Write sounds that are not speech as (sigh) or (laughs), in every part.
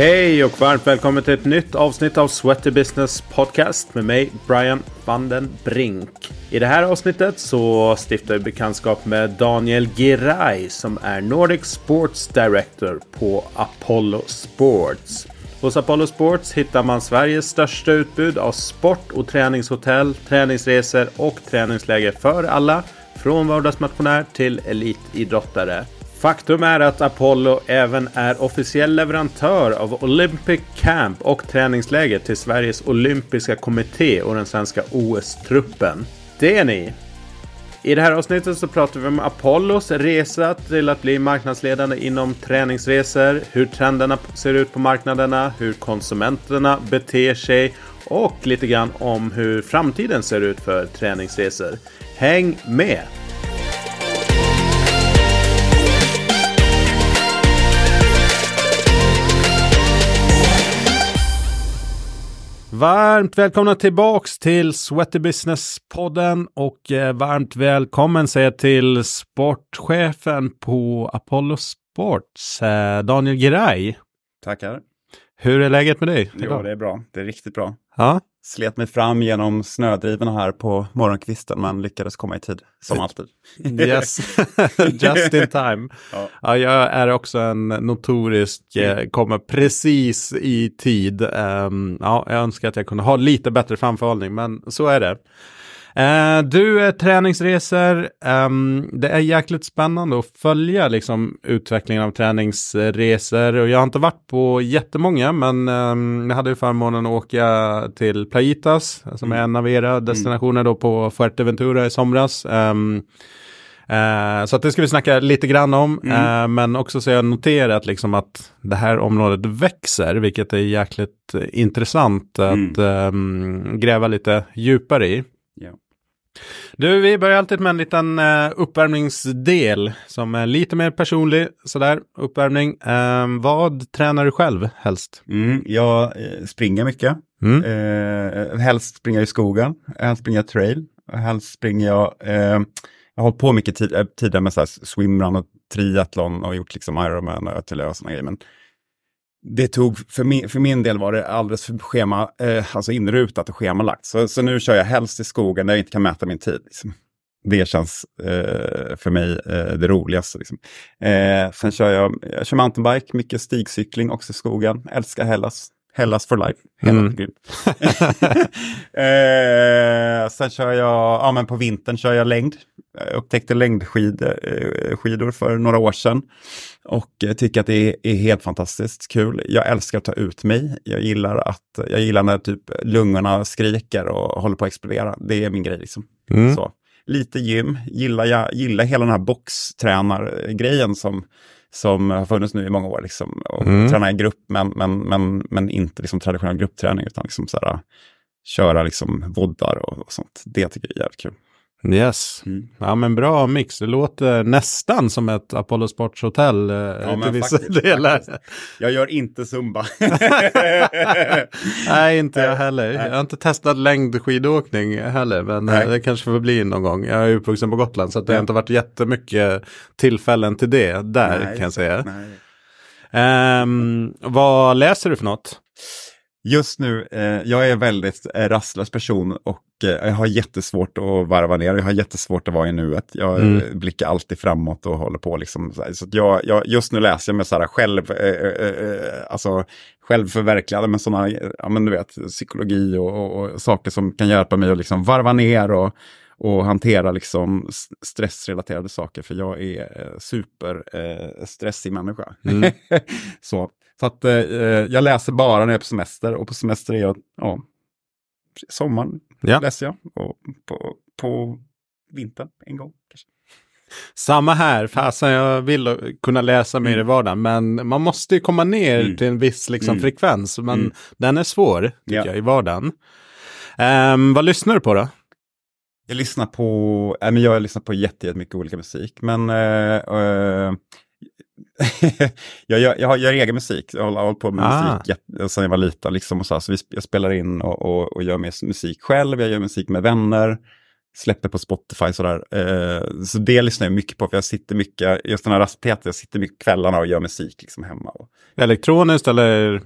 Hej och varmt välkommen till ett nytt avsnitt av Sweaty Business Podcast med mig Brian van den Brink. I det här avsnittet så stiftar vi bekantskap med Daniel Giray som är Nordic Sports Director på Apollo Sports. Hos Apollo Sports hittar man Sveriges största utbud av sport och träningshotell, träningsresor och träningsläger för alla, från vardagsmotionär till elitidrottare. Faktum är att Apollo även är officiell leverantör av Olympic Camp och träningsläger till Sveriges Olympiska Kommitté och den svenska OS-truppen. Det är ni! I det här avsnittet så pratar vi om Apollos resa till att bli marknadsledande inom träningsresor, hur trenderna ser ut på marknaderna, hur konsumenterna beter sig och lite grann om hur framtiden ser ut för träningsresor. Häng med! Varmt välkomna tillbaks till Sweaty Business-podden och eh, varmt välkommen säger till sportchefen på Apollo Sports, eh, Daniel Giray. Tackar. Hur är läget med dig? Jo, det är bra. Det är riktigt bra. Ja, Slet mig fram genom snödrivorna här på morgonkvisten, men lyckades komma i tid, som alltid. (laughs) yes, (laughs) just in time. (laughs) Ja. Ja, jag är också en notorisk, eh, kommer precis i tid. Ehm, ja, jag önskar att jag kunde ha lite bättre framförhållning, men så är det. Eh, du, är träningsresor, ehm, det är jäkligt spännande att följa liksom, utvecklingen av träningsresor. Och jag har inte varit på jättemånga, men ehm, jag hade ju förmånen att åka till Playitas, som är en av era destinationer då på Fuerteventura i somras. Eh, så att det ska vi snacka lite grann om, eh, men också så har jag noterat liksom att det här området växer, vilket är jäkligt intressant att ehm, gräva lite djupare i. Du, vi börjar alltid med en liten uh, uppvärmningsdel som är lite mer personlig, sådär, uppvärmning. Ehm, vad tränar du själv helst? Mm, jag eh, springer mycket. Mm. Eh, helst springer jag i skogen, helst springer jag trail, helst springer jag... Eh, jag har hållit på mycket tid, eh, tidigare med så här swimrun och triathlon och gjort liksom Ironman och Ötelö och sådana grejer. Men det tog, för min, för min del var det alldeles för schema, eh, alltså inrutat och schemalagt. Så, så nu kör jag helst i skogen där jag inte kan mäta min tid. Liksom. Det känns eh, för mig eh, det roligaste. Liksom. Eh, sen kör jag, jag kör mountainbike, mycket stigcykling också i skogen. Älskar Hellas. Hellas for life. Hellas Mm. (laughs) eh, sen kör jag, ja men på vintern kör jag längd. Jag upptäckte längdskidor eh, för några år sedan. Och eh, tycker att det är, är helt fantastiskt kul. Jag älskar att ta ut mig. Jag gillar, att, jag gillar när typ lungorna skriker och håller på att explodera. Det är min grej. Liksom. Mm. Så. Lite gym, gillar, jag, gillar hela den här boxtränargrejen som, som har funnits nu i många år. Liksom. Och Mm. Träna i grupp, men, men, men, men inte liksom traditionell gruppträning, utan liksom så här, köra liksom voddar och, och sånt. Det tycker jag är jävligt kul. Yes. Mm. Ja men bra mix. Det låter nästan som ett Apollo Sports hotell eh, men till vissa faktiskt, delar. faktiskt. Jag gör inte zumba. (laughs) (laughs) Nej, inte jag heller. Jag har inte testat längdskidåkning heller, men eh, Nej. det kanske får bli någon gång. Jag är uppvuxen på Gotland, så att det har Ja. inte varit jättemycket tillfällen till det där, Nej. kan jag säga. Ehm, vad läser du för något? Just nu, eh, jag är väldigt eh, rastlös person och eh, jag har jättesvårt att varva ner. Jag har jättesvårt att vara i nuet. Jag Mm. eh, blickar alltid framåt och håller på liksom. Så, så jag, jag, just nu läser jag med så här själv, eh, alltså självförverkligande med sådana, ja men du vet, psykologi och, och, och saker som kan hjälpa mig att liksom varva ner och, och hantera liksom stressrelaterade saker. För jag är eh, super eh, människa. Mm. (laughs) så, så att eh, eh, jag läser bara när jag är på semester och på semester är jag, ja, sommaren Ja. läser jag och på, på vintern en gång. Kanske. Samma här, fasen jag vill kunna läsa mer i vardagen, men man måste ju komma ner Mm. till en viss liksom, Mm. frekvens, men Mm. den är svår, tycker Ja. jag, i vardagen. Ehm, vad lyssnar du på då? Jag lyssnar på, äh, men jag lyssnar på jätte- jättemycket olika musik, men eh, eh, (laughs) jag, jag har- gör egen musik. Jag har hållit på med Ah. musik sedan jag var liten. Liksom, och så, här, så vi, jag spelar in och, och, och gör musik själv. Jag gör musik med vänner. Släpper på Spotify sådär. Eh, så det lyssnar jag mycket på, för jag sitter mycket, just den här rastpetet, jag sitter mycket kvällarna och gör musik liksom hemma. Och, Elektroniskt eller?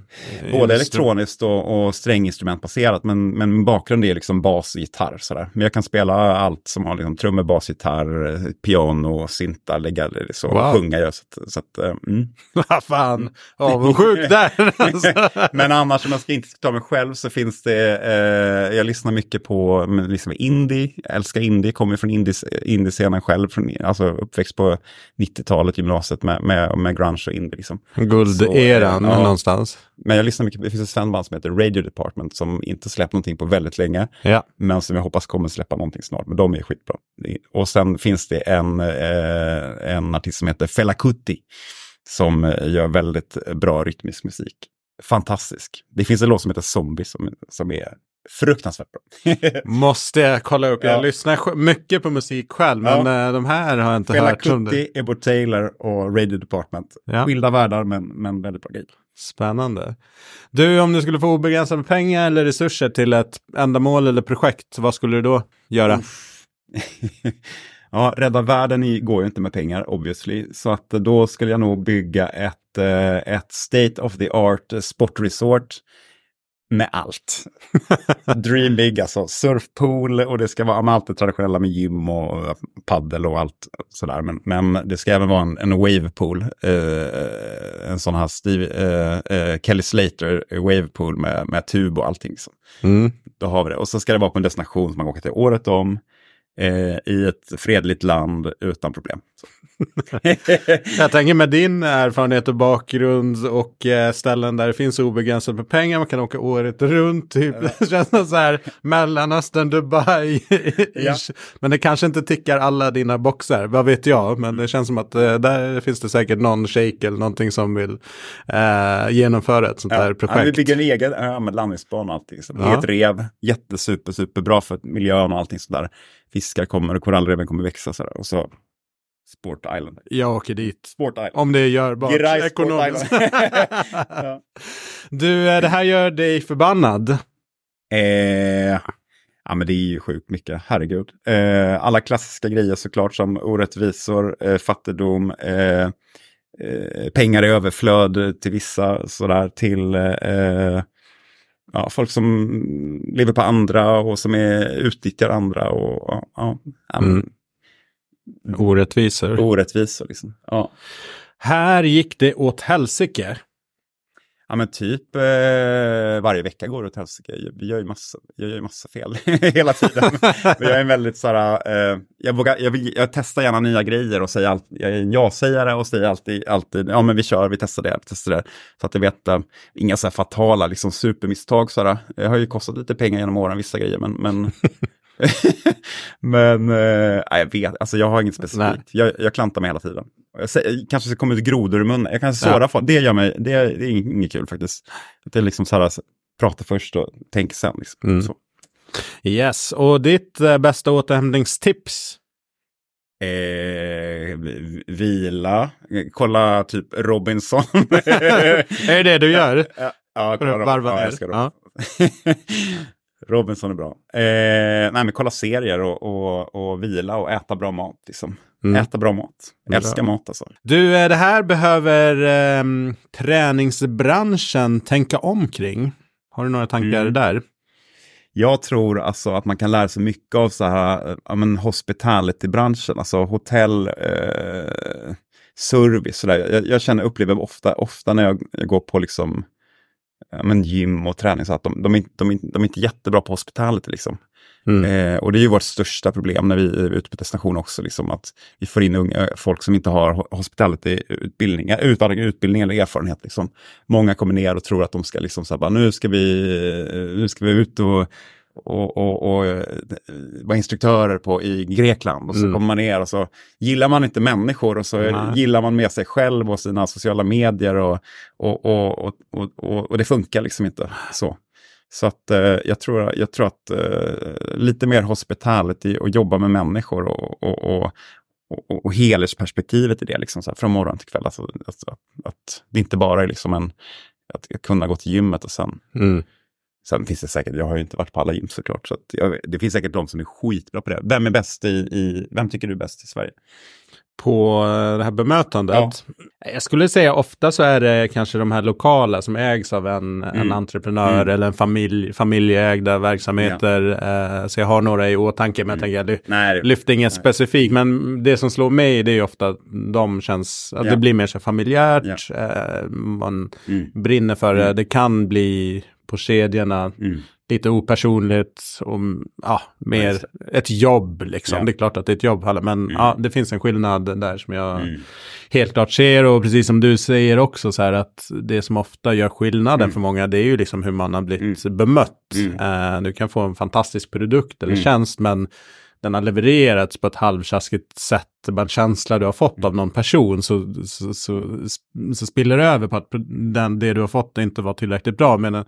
både elektroniskt och, och stränginstrumentbaserat, men, men min bakgrund är liksom bas och gitarr sådär. Men jag kan spela allt som har liksom trummor, bas, gitarr, piano, syntar, lägga så, Wow. sjunga jag. Så att, så att, eh, mm. (laughs) Vad fan, avundsjuk där. Alltså. (laughs) Men annars om jag ska inte ta mig själv så finns det, eh, jag lyssnar mycket på liksom indie, älskar indie, kommer från indies- indiescenen själv, från, alltså uppväxt på 90-talet, gymnasiet med, med, med grunge och indie. Liksom. Gulderan Så, ja. någonstans. Men jag lyssnar mycket, det finns ett svenskt som heter Radio Department som inte släppt någonting på väldigt länge, Ja. men som jag hoppas kommer släppa någonting snart, men de är skitbra. Och sen finns det en, eh, en artist som heter Fela Kuti, som eh, gör väldigt bra rytmisk musik. Fantastisk. Det finns en låt som heter Zombie som, som är fruktansvärt bra. (laughs) Måste jag kolla upp. Jag Ja. lyssnar mycket på musik själv, men eh, de här har jag inte Fela hört. Kuti, Ebbo Taylor och Radio Department. Ja. Skilda världar men, men väldigt bra grejer. Spännande. Du, om du skulle få obegränsade pengar eller resurser till ett ändamål eller projekt, vad skulle du då göra? (laughs) ja, rädda världen i, går ju inte med pengar obviously. Så att då skulle jag nog bygga ett, eh, ett state of the art sportresort med allt. Dream big alltså, surfpool och det ska vara allt det traditionella med gym och paddel och allt sådär. Men, men det ska även vara en, en wavepool, eh, en sån här Steve, eh, eh, Kelly Slater wavepool med, med tub och allting. Så. Mm. Då har vi det. Och så ska det vara på en destination som man åker till året om. Eh, I ett fredligt land utan problem. Så. (laughs) Jag tänker med din erfarenhet och bakgrund och eh, ställen där det finns obegränsat med pengar, man kan åka året runt, typ. (laughs) Det känns så här, Mellanöstern, Dubai. Ja. Men det kanske inte tickar alla dina boxar, vad vet jag. Men det känns som att eh, där finns det säkert någon shake eller någonting som vill eh, genomföra ett sånt Ja, vi projekt. bygger en egen ö med landningsbana och allting. Ja. Eget rev, jättesuper, superbra för miljön och allting sådär. Fiskar kommer och korallreven kommer växa sådär. Och så Sport Island. Jag åker dit. Sport Island. Om det är görbart Sport ekonomiskt. (laughs) Ja. Du, eh, det här gör dig förbannad. Eh, ja, men det är ju sjukt mycket, herregud. Eh, alla klassiska grejer såklart som orättvisor, eh, fattigdom, eh, eh, pengar i överflöd till vissa, sådär, till eh, ja, folk som lever på andra och som är, utnyttjar andra och ja, ja, Mm. Orättvisor. orättvisor. Liksom. Ja. Här gick det åt helsike. Ja men typ eh, varje vecka går det åt helsike. Jag- gör ju massa, jag gör ju massa fel (laughs) hela tiden. (laughs) Men jag är väldigt såhär, eh, jag, vågar, jag, vill, jag testar gärna nya grejer och säger allt, jag är en ja-sägare och säger alltid, alltid, ja men vi kör, vi testar det, vi testar det. Så att jag vet, eh, inga så här fatala liksom supermisstag sådär. Det har ju kostat lite pengar genom åren, vissa grejer, men, men (laughs) (laughs) men eh, jag vet, alltså jag har inget specifikt. Jag, jag klantar mig hela tiden. Jag säger, kanske det kommer ut grodor i munnen. Jag kan såra Ja. folk. Det gör mig, det, är- det är inget, kul faktiskt. Det är liksom så här, så- prata först och tänk sen. Liksom. Mm. Så. Yes, och ditt eh, bästa återhämtningstips? Eh, vi- vila, kolla typ Robinson. (laughs) Är det det du gör? ja, ja, kolla, ja, ner. jag älskar Robinson. Robinson är bra. Eh, nej, men kolla serier och, och, och vila och äta bra mat. Liksom. Mm. Äta bra mat. Bra. Älskar mat alltså. Du, eh, det här behöver ehm, träningsbranschen tänka omkring. Har du några tankar Mm. där? Jag tror alltså att man kan lära sig mycket av så här, eh, ja, men hospitality-branschen, alltså hotell, eh, service. Så där. Jag, jag känner, upplever ofta, ofta när jag, jag går på liksom, men gym och träning, så att de, de, är, de, de är inte jättebra på hospitality. Liksom. Mm. Eh, och det är ju vårt största problem när vi är ute på destination också, liksom, att vi får in unga, folk som inte har ho- hospitality-utbildningar, utan utbildning eller erfarenhet. Liksom. Många kommer ner och tror att de ska liksom, så här, bara, nu, ska vi, eh, nu ska vi ut och, och, och, och eh, vara instruktörer på, i Grekland. Och så Mm. kommer man ner och så gillar man inte människor och så Nej. gillar man med sig själv och sina sociala medier och, och, och, och, och, det funkar liksom inte så. Så att eh, jag, tror, jag tror att eh, lite mer hospitality och jobba med människor och, och, och, och, och helhetsperspektivet i det, liksom, så här, från morgon till kväll. Alltså, alltså, att, att det inte bara är liksom en, att kunna gå till gymmet och sen Mm. Sen finns det säkert, jag har ju inte varit på alla gym såklart, så att jag, det finns säkert de som är skitbra på det. Vem är bäst i, i vem tycker du är bäst i Sverige? på eh, det här bemötandet. Ja. Jag skulle säga ofta så är det kanske de här lokala som ägs av en, mm. en entreprenör mm. eller en familj, familjeägda verksamheter. Ja. Eh, så jag har några i åtanke, men mm. jag tänker jag lyfter inget specifikt. Men det som slår mig det är ofta att de känns, att ja. det blir mer så familjärt. Eh, man mm. brinner för det. Mm. Det kan bli på kedjorna mm lite opersonligt och ja, mer ett jobb liksom. Ja. Det är klart att det är ett jobb, men mm. ja, det finns en skillnad där som jag mm. helt klart ser och precis som du säger också så här att det som ofta gör skillnaden mm. för många det är ju liksom hur man har blivit mm. bemött. Uh, du kan få en fantastisk produkt eller mm. tjänst men den har levererats på ett halvtjaskigt sätt, en känsla du har fått av någon person, så, så, så, så spiller det över på att den, det du har fått inte var tillräckligt bra. Men du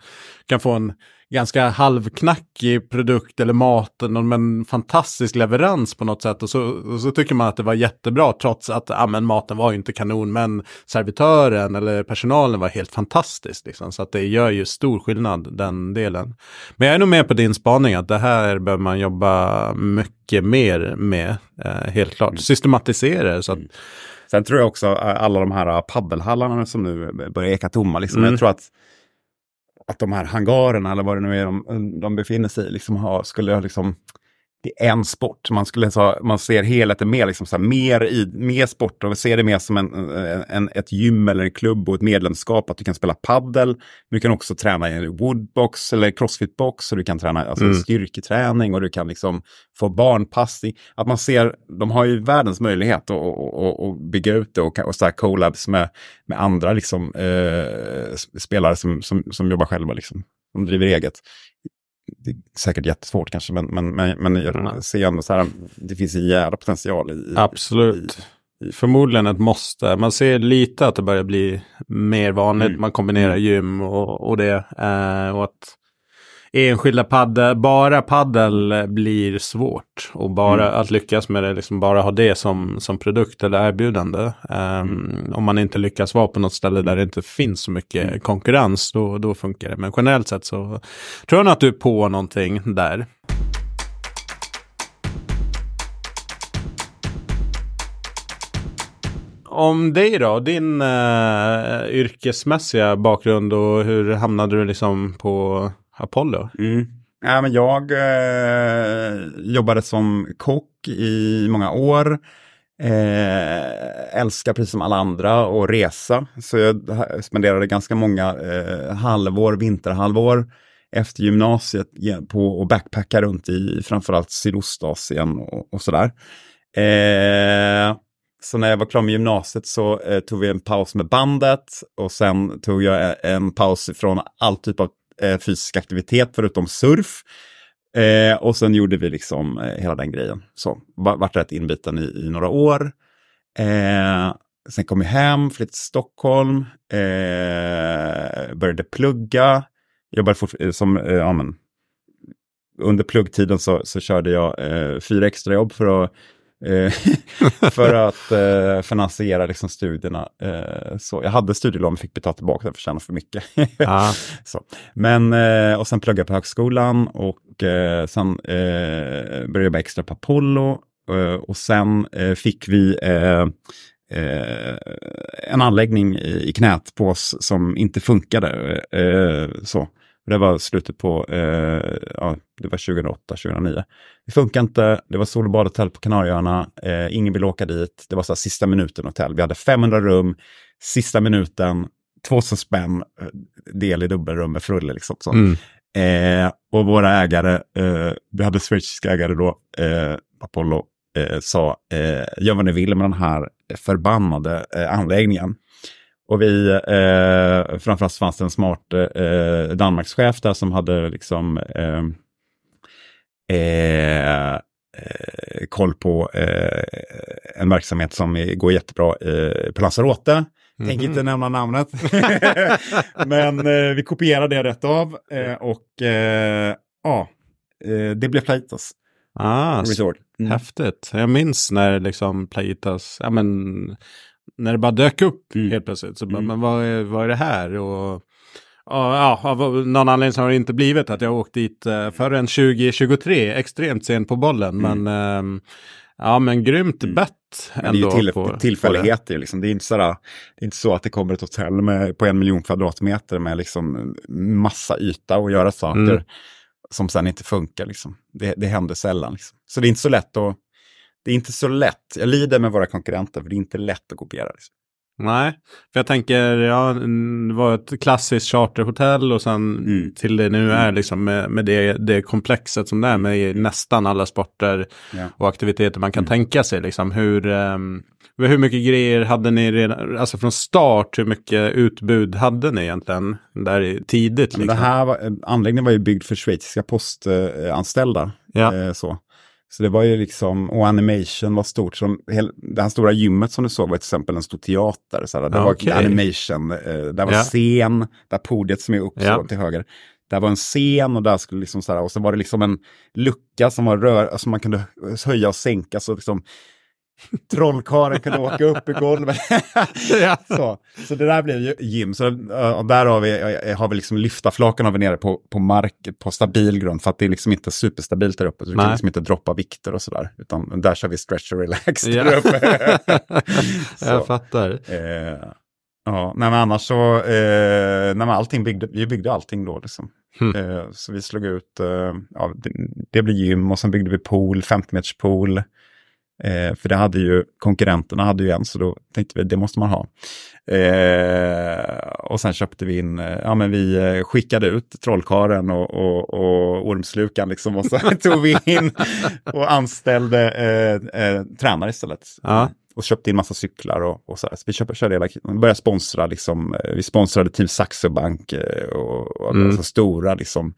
kan få en ganska halvknackig produkt eller mat, men fantastisk leverans på något sätt. Och så, och så tycker man att det var jättebra trots att ja, men maten var inte kanon, men servitören eller personalen var helt fantastisk. Liksom. Så att det gör ju stor skillnad, den delen. Men jag är nog med på din spaning att det här behöver man jobba mycket mer med, eh, helt klart. Mm. Systematisera det. Så att, mm. Sen tror jag också alla de här paddelhallarna som nu börjar eka tomma, liksom, mm. jag tror att att de här hangarerna eller vad det nu är de, de befinner sig i, liksom skulle ha liksom det är en sport. Man, skulle så, man ser helheten mer, liksom så här, mer, i, mer sport och ser det mer som en, en, ett gym eller en klubb och ett medlemskap. Att du kan spela paddel, men du kan också träna i en woodbox eller crossfitbox och du kan träna alltså, mm. styrketräning och du kan liksom få barnpassning. Att man ser, de har ju världens möjlighet att, att, att bygga ut det och, och så collabs med, med andra liksom, eh, spelare som, som, som jobbar själva, liksom, som driver eget det är säkert jättesvårt kanske, men, men, men, men jag mm. ser ändå så här, det finns en jävla potential i... Absolut. I, i, Förmodligen ett måste. Man ser lite att det börjar bli mer vanligt. Mm. Man kombinerar mm. gym och, och det. Eh, och att enskilda paddel, bara paddel blir svårt. Och bara mm. att lyckas med det, liksom bara ha det som, som produkt eller erbjudande. Um, mm. Om man inte lyckas vara på något ställe där det inte finns så mycket mm. konkurrens, då, då funkar det. Men generellt sett så tror jag att du är på någonting där. om dig då, din uh, yrkesmässiga bakgrund och hur hamnade du liksom på Apollo? Mm. Ja, men jag eh, jobbade som kock i många år. Eh, älskar precis som alla andra att resa. Så jag spenderade ganska många eh, halvår, vinterhalvår efter gymnasiet på att backpacka runt i framförallt Sydostasien och, och sådär. Eh, så när jag var klar med gymnasiet så eh, tog vi en paus med bandet och sen tog jag eh, en paus från all typ av eh, fysisk aktivitet förutom surf. Eh, och sen gjorde vi liksom eh, hela den grejen. Så vart rätt inbiten i, i några år. Eh, sen kom jag hem, flyttade till Stockholm, eh, började plugga. Jobbade fort, eh, som, eh, ja men, under pluggtiden så, så körde jag eh, fyra extrajobb för att (laughs) för att eh, finansiera liksom, studierna. Eh, så jag hade studielån men fick betala tillbaka det för tjäna för mycket. (laughs) ah. så. Men, eh, och sen pluggade jag på högskolan och eh, sen eh, började jag jobba extra på Apollo och sen fick vi en anläggning i, i knät på oss som inte funkade. så. Det var slutet på, eh, ja, det var 2008, 2009. Det funkar inte, det var sol och badhotell på Kanarieöarna, eh, ingen vill åka dit. Det var så här, sista minuten hotell. Vi hade 500 rum, sista minuten, 2000 spänn, eh, del i dubbelrum med frulle. Liksom, så. Mm. Eh, och våra ägare, eh, vi hade schweiziska ägare då, eh, Apollo, sa gör vad ni vill med den här förbannade anläggningen. Och vi, eh, framförallt fanns det en smart eh, Danmarkschef där som hade liksom eh, eh, eh koll på eh, en verksamhet som går jättebra eh, på Lanzarote. Mm inte nämna namnet. (laughs) Men vi kopierade det rätt av och ja, det blev Plaitas. Ah, Resort. Mm. Häftigt. Jag minns när liksom Plaitas, ja men när det bara dök upp mm. helt plötsligt. Så bara, mm. men vad är, vad är det här? Och, ja, av någon anledning så har det inte blivit att jag åkt dit uh, förrän 2023, extremt sent på bollen. Mm. Men um, ja, men grymt mm. bett ändå. det är ju till, på, tillfälligheter, på liksom. det, är inte sådär, det är inte så att det kommer ett hotell med, på en miljon kvadratmeter med liksom massa yta och göra saker mm. som sen inte funkar. Liksom. Det, det händer sällan. Liksom. Så det är inte så lätt att det är inte så lätt. Jag lider med våra konkurrenter för det är inte lätt att kopiera. Liksom. Nej, för jag tänker, ja, det var ett klassiskt charterhotell och sen mm. till det nu är mm. liksom med, med det, det komplexet som det är med nästan alla sporter ja. och aktiviteter man kan mm. tänka sig. Liksom. Hur, um, hur mycket grejer hade ni redan, alltså från start, hur mycket utbud hade ni egentligen där tidigt? Liksom? Den här var, anläggningen var ju byggd för schweiziska postanställda. Ja. Eh, så. Så det var ju liksom, och animation var stort. Så de, det här stora gymmet som du såg var till exempel en stor teater. Så det okay. var animation, eh, där var ja. scen, där podiet som är upp ja. till höger. Där var en scen och där skulle liksom så här, och så var det liksom en lucka som var rör, som man kunde höja och sänka. Så liksom, (laughs) Trollkaren kunde åka upp i golvet. (laughs) ja. så, så det där blev ju gym. Så, och där har vi, har vi liksom lyftarflaken har vi nere på, på mark, på stabil grund. För att det är liksom inte superstabilt där uppe. Så du kan liksom inte droppa vikter och sådär. Utan där kör vi stretch och relax där uppe. (laughs) Jag fattar. Eh, ja, nej, men annars så, eh, nej, allting byggde, vi byggde allting då liksom. Eh, så vi slog ut, eh, ja, det, det blev gym och sen byggde vi pool, 50 meters pool. Eh, för det hade ju konkurrenterna hade ju en, så då tänkte vi det måste man ha. Eh, och sen köpte vi in, eh, ja men vi eh, skickade ut trollkaren och, och, och ormslukan liksom och så (laughs) tog vi in och anställde eh, eh, tränare istället. Ja. Och köpte in massa cyklar och, och så, så vi köpte, körde hela, började sponsra, liksom, vi sponsrade Team Saxo Bank och, och mm. alltså stora, liksom,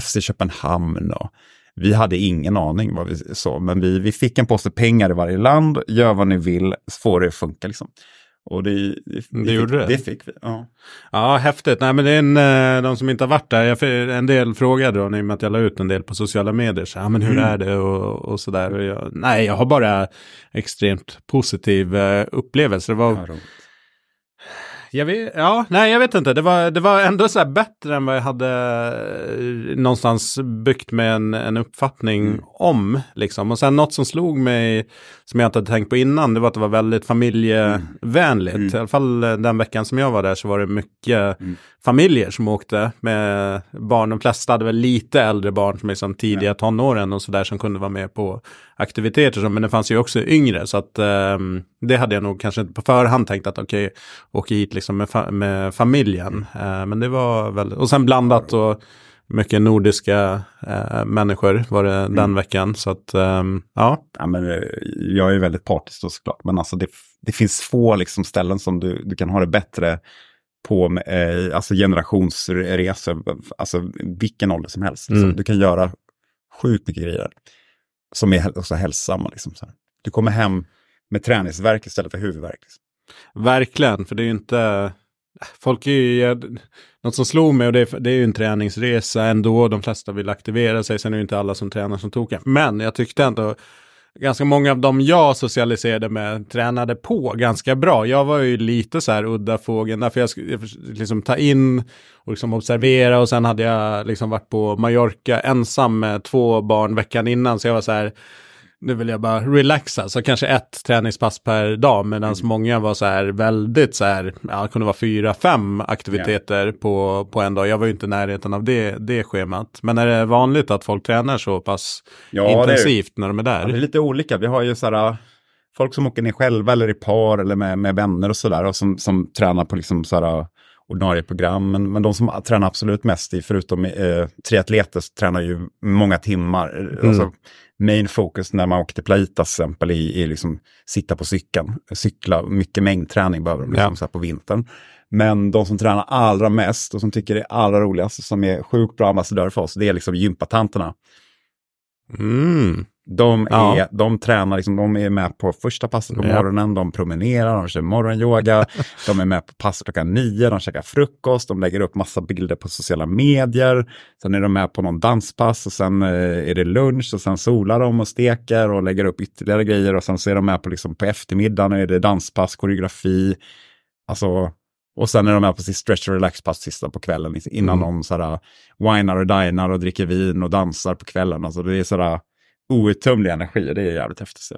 FC Köpenhamn och vi hade ingen aning vad vi sa, men vi, vi fick en påse pengar i varje land, gör vad ni vill, få det att funka liksom. Och det, det, det, det gjorde fick, det? Det fick vi, ja. Ja, häftigt. Nej, men det är en, eh, de som inte har varit där, jag, en del frågade då, i och med att jag la ut en del på sociala medier, så, ja men hur mm. är det och, och sådär. nej, jag har bara extremt positiv uh, upplevelse. Det var... Ja, jag vet, ja, nej jag vet inte. Det var, det var ändå så här bättre än vad jag hade eh, någonstans byggt med en, en uppfattning mm. om. Liksom. Och sen något som slog mig, som jag inte hade tänkt på innan, det var att det var väldigt familjevänligt. Mm. I alla fall eh, den veckan som jag var där så var det mycket mm. familjer som åkte med barn. De flesta hade väl lite äldre barn som är som tidiga tonåren och sådär som kunde vara med på aktiviteter. Men det fanns ju också yngre så att um, det hade jag nog kanske inte på förhand tänkt att okej, okay, åka hit liksom med, fa med familjen. Uh, men det var väl, och sen blandat och mycket nordiska uh, människor var det mm. den veckan. Så att, um, ja. ja men, eh, jag är väldigt partisk då såklart, men alltså det, det finns få liksom, ställen som du, du kan ha det bättre på eh, alltså generationsresor, alltså vilken ålder som helst. Mm. du kan göra sjukt mycket grejer som är också hälsosamma. Liksom, så här. Du kommer hem med träningsverk istället för huvudvärk. Liksom. Verkligen, för det är ju inte... Folk är ju... Något som slog mig, och det är, det är ju en träningsresa ändå. De flesta vill aktivera sig. Sen är det ju inte alla som tränar som tokar, Men jag tyckte ändå ganska många av dem jag socialiserade med tränade på ganska bra. Jag var ju lite så här udda fågeln, därför jag skulle liksom ta in och liksom observera och sen hade jag liksom varit på Mallorca ensam med två barn veckan innan, så jag var så här nu vill jag bara relaxa, så kanske ett träningspass per dag, medan mm. många var så här väldigt så här, ja, det kunde vara fyra, fem aktiviteter yeah. på, på en dag. Jag var ju inte i närheten av det, det schemat. Men är det vanligt att folk tränar så pass ja, intensivt när de är där? Ja, det är lite olika. Vi har ju så här, folk som åker ner själva eller i par eller med, med vänner och sådär och som, som tränar på liksom så här ordinarie program. Men, men de som tränar absolut mest, i, förutom eh, triatleter, tränar ju många timmar. Mm. Alltså, main focus när man åker till Plaita till exempel är, är liksom sitta på cykeln, cykla, mycket mängdträning behöver de liksom, ja. så på vintern. Men de som tränar allra mest och som tycker det är allra roligast, som är sjukt bra ambassadörer för oss, det är liksom gympatanterna. Mm. De, är, ja. de tränar, liksom, de är med på första passet på morgonen, de promenerar, de kör morgonyoga, (laughs) de är med på passet klockan nio, de käkar frukost, de lägger upp massa bilder på sociala medier, sen är de med på någon danspass och sen eh, är det lunch och sen solar de och steker och lägger upp ytterligare grejer och sen så är de med på, liksom, på eftermiddagen är det danspass, koreografi, alltså Och sen är de med på sitt stretch och relax-pass sista på kvällen innan mm. de sådär winar och dinar och dricker vin och dansar på kvällen. Alltså det är sådär outtömlig energi och det är jävligt häftigt.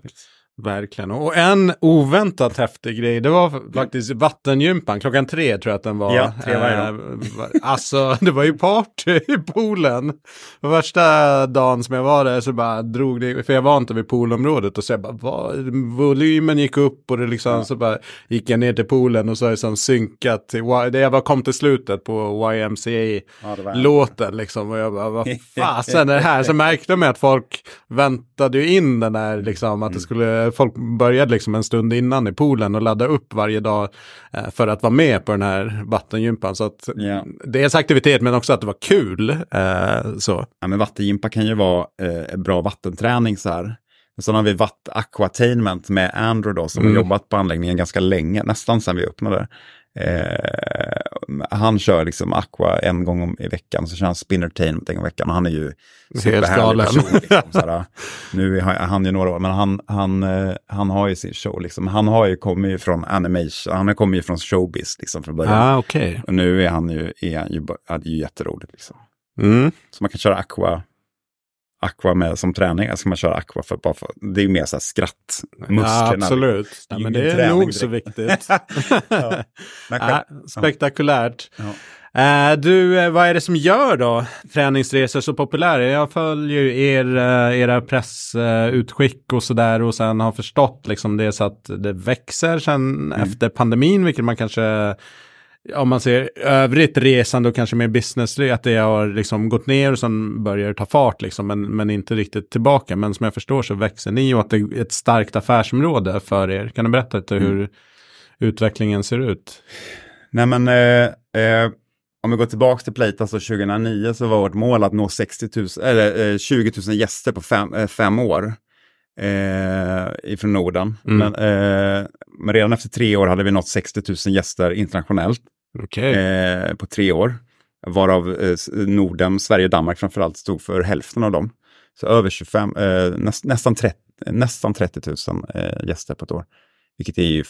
Verkligen. Och en oväntat häftig grej, det var faktiskt vattengympan. Klockan tre tror jag att den var. Ja, tre varje dag. Eh, alltså, (laughs) det var ju party i poolen. Första dagen som jag var där så bara drog det, för jag var inte vid poolområdet och så jag bara, vad, volymen gick upp och det liksom, ja. så bara gick jag ner till poolen och så är det som synkat till, det jag bara kom till slutet på YMCA-låten ja, liksom. Och jag bara, vad (laughs) fasen är det här? Så märkte man att folk väntade ju in den där liksom, att det mm. skulle folk började liksom en stund innan i poolen och ladda upp varje dag eh, för att vara med på den här vattengympan. Så att yeah. dels aktivitet men också att det var kul. Eh, så. Ja, men vattengympa kan ju vara eh, bra vattenträning så här. Sen har vi Watt Aquatainment med Andrew då, som mm. har jobbat på anläggningen ganska länge, nästan sedan vi öppnade. Eh, han kör liksom Aqua en gång i veckan, så kör han Spinnertainment en gång i veckan. Och han är ju superhärlig person. Liksom, såhär, (laughs) nu är han ju några år, men han, han, eh, han har ju sin show. Liksom. Han har ju kommit ju från animation, han har kommit ju från showbiz liksom, från början. Ah, okay. Och nu är han ju, är han ju, är ju jätteroligt. Liksom. Mm. Så man kan köra Aqua aqua med som träning. Ska man köra aqua för bara för, det är mer så här skratt. Ja, absolut. Ja, men det är nog så viktigt. (laughs) ja. ja, spektakulärt. Uh, du, uh, vad är det som gör då träningsresor så populära? Jag följer ju er, uh, era pressutskick och sådär och sen har förstått liksom det så att det växer sen mm. efter pandemin, vilket man kanske om man ser övrigt resande och kanske mer business, att det har liksom gått ner och sen börjar ta fart liksom, men, men inte riktigt tillbaka. Men som jag förstår så växer ni och att det är ett starkt affärsområde för er. Kan du berätta lite hur mm. utvecklingen ser ut? Nej men, eh, eh, om vi går tillbaka till Plate, alltså 2009 så var vårt mål att nå 60 000, eller, eh, 20 000 gäster på fem, eh, fem år eh, ifrån Norden. Mm. Men, eh, men, redan efter tre år hade vi nått 60 000 gäster internationellt. Okay. Eh, på tre år. Varav eh, Norden, Sverige och Danmark framförallt stod för hälften av dem. Så över 25, eh, näst, nästan, 30, nästan 30 000 eh, gäster på ett år. Vilket är ju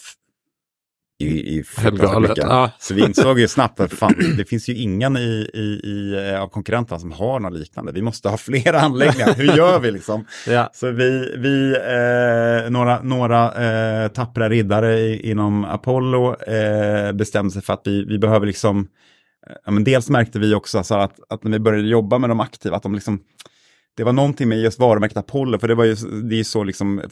i, i galet. Ja. Så vi insåg ju snabbt att fan, det finns ju ingen i, i, i, av konkurrenterna som har något liknande. Vi måste ha fler anläggningar. Hur gör vi liksom? ja. Så vi, vi eh, några, några eh, tappra riddare i, inom Apollo eh, bestämde sig för att vi, vi behöver liksom eh, Ja, men dels märkte vi också så att, att när vi började jobba med de aktiva, att de liksom, det var någonting med just varumärket Apollo, för det var ju det är så liksom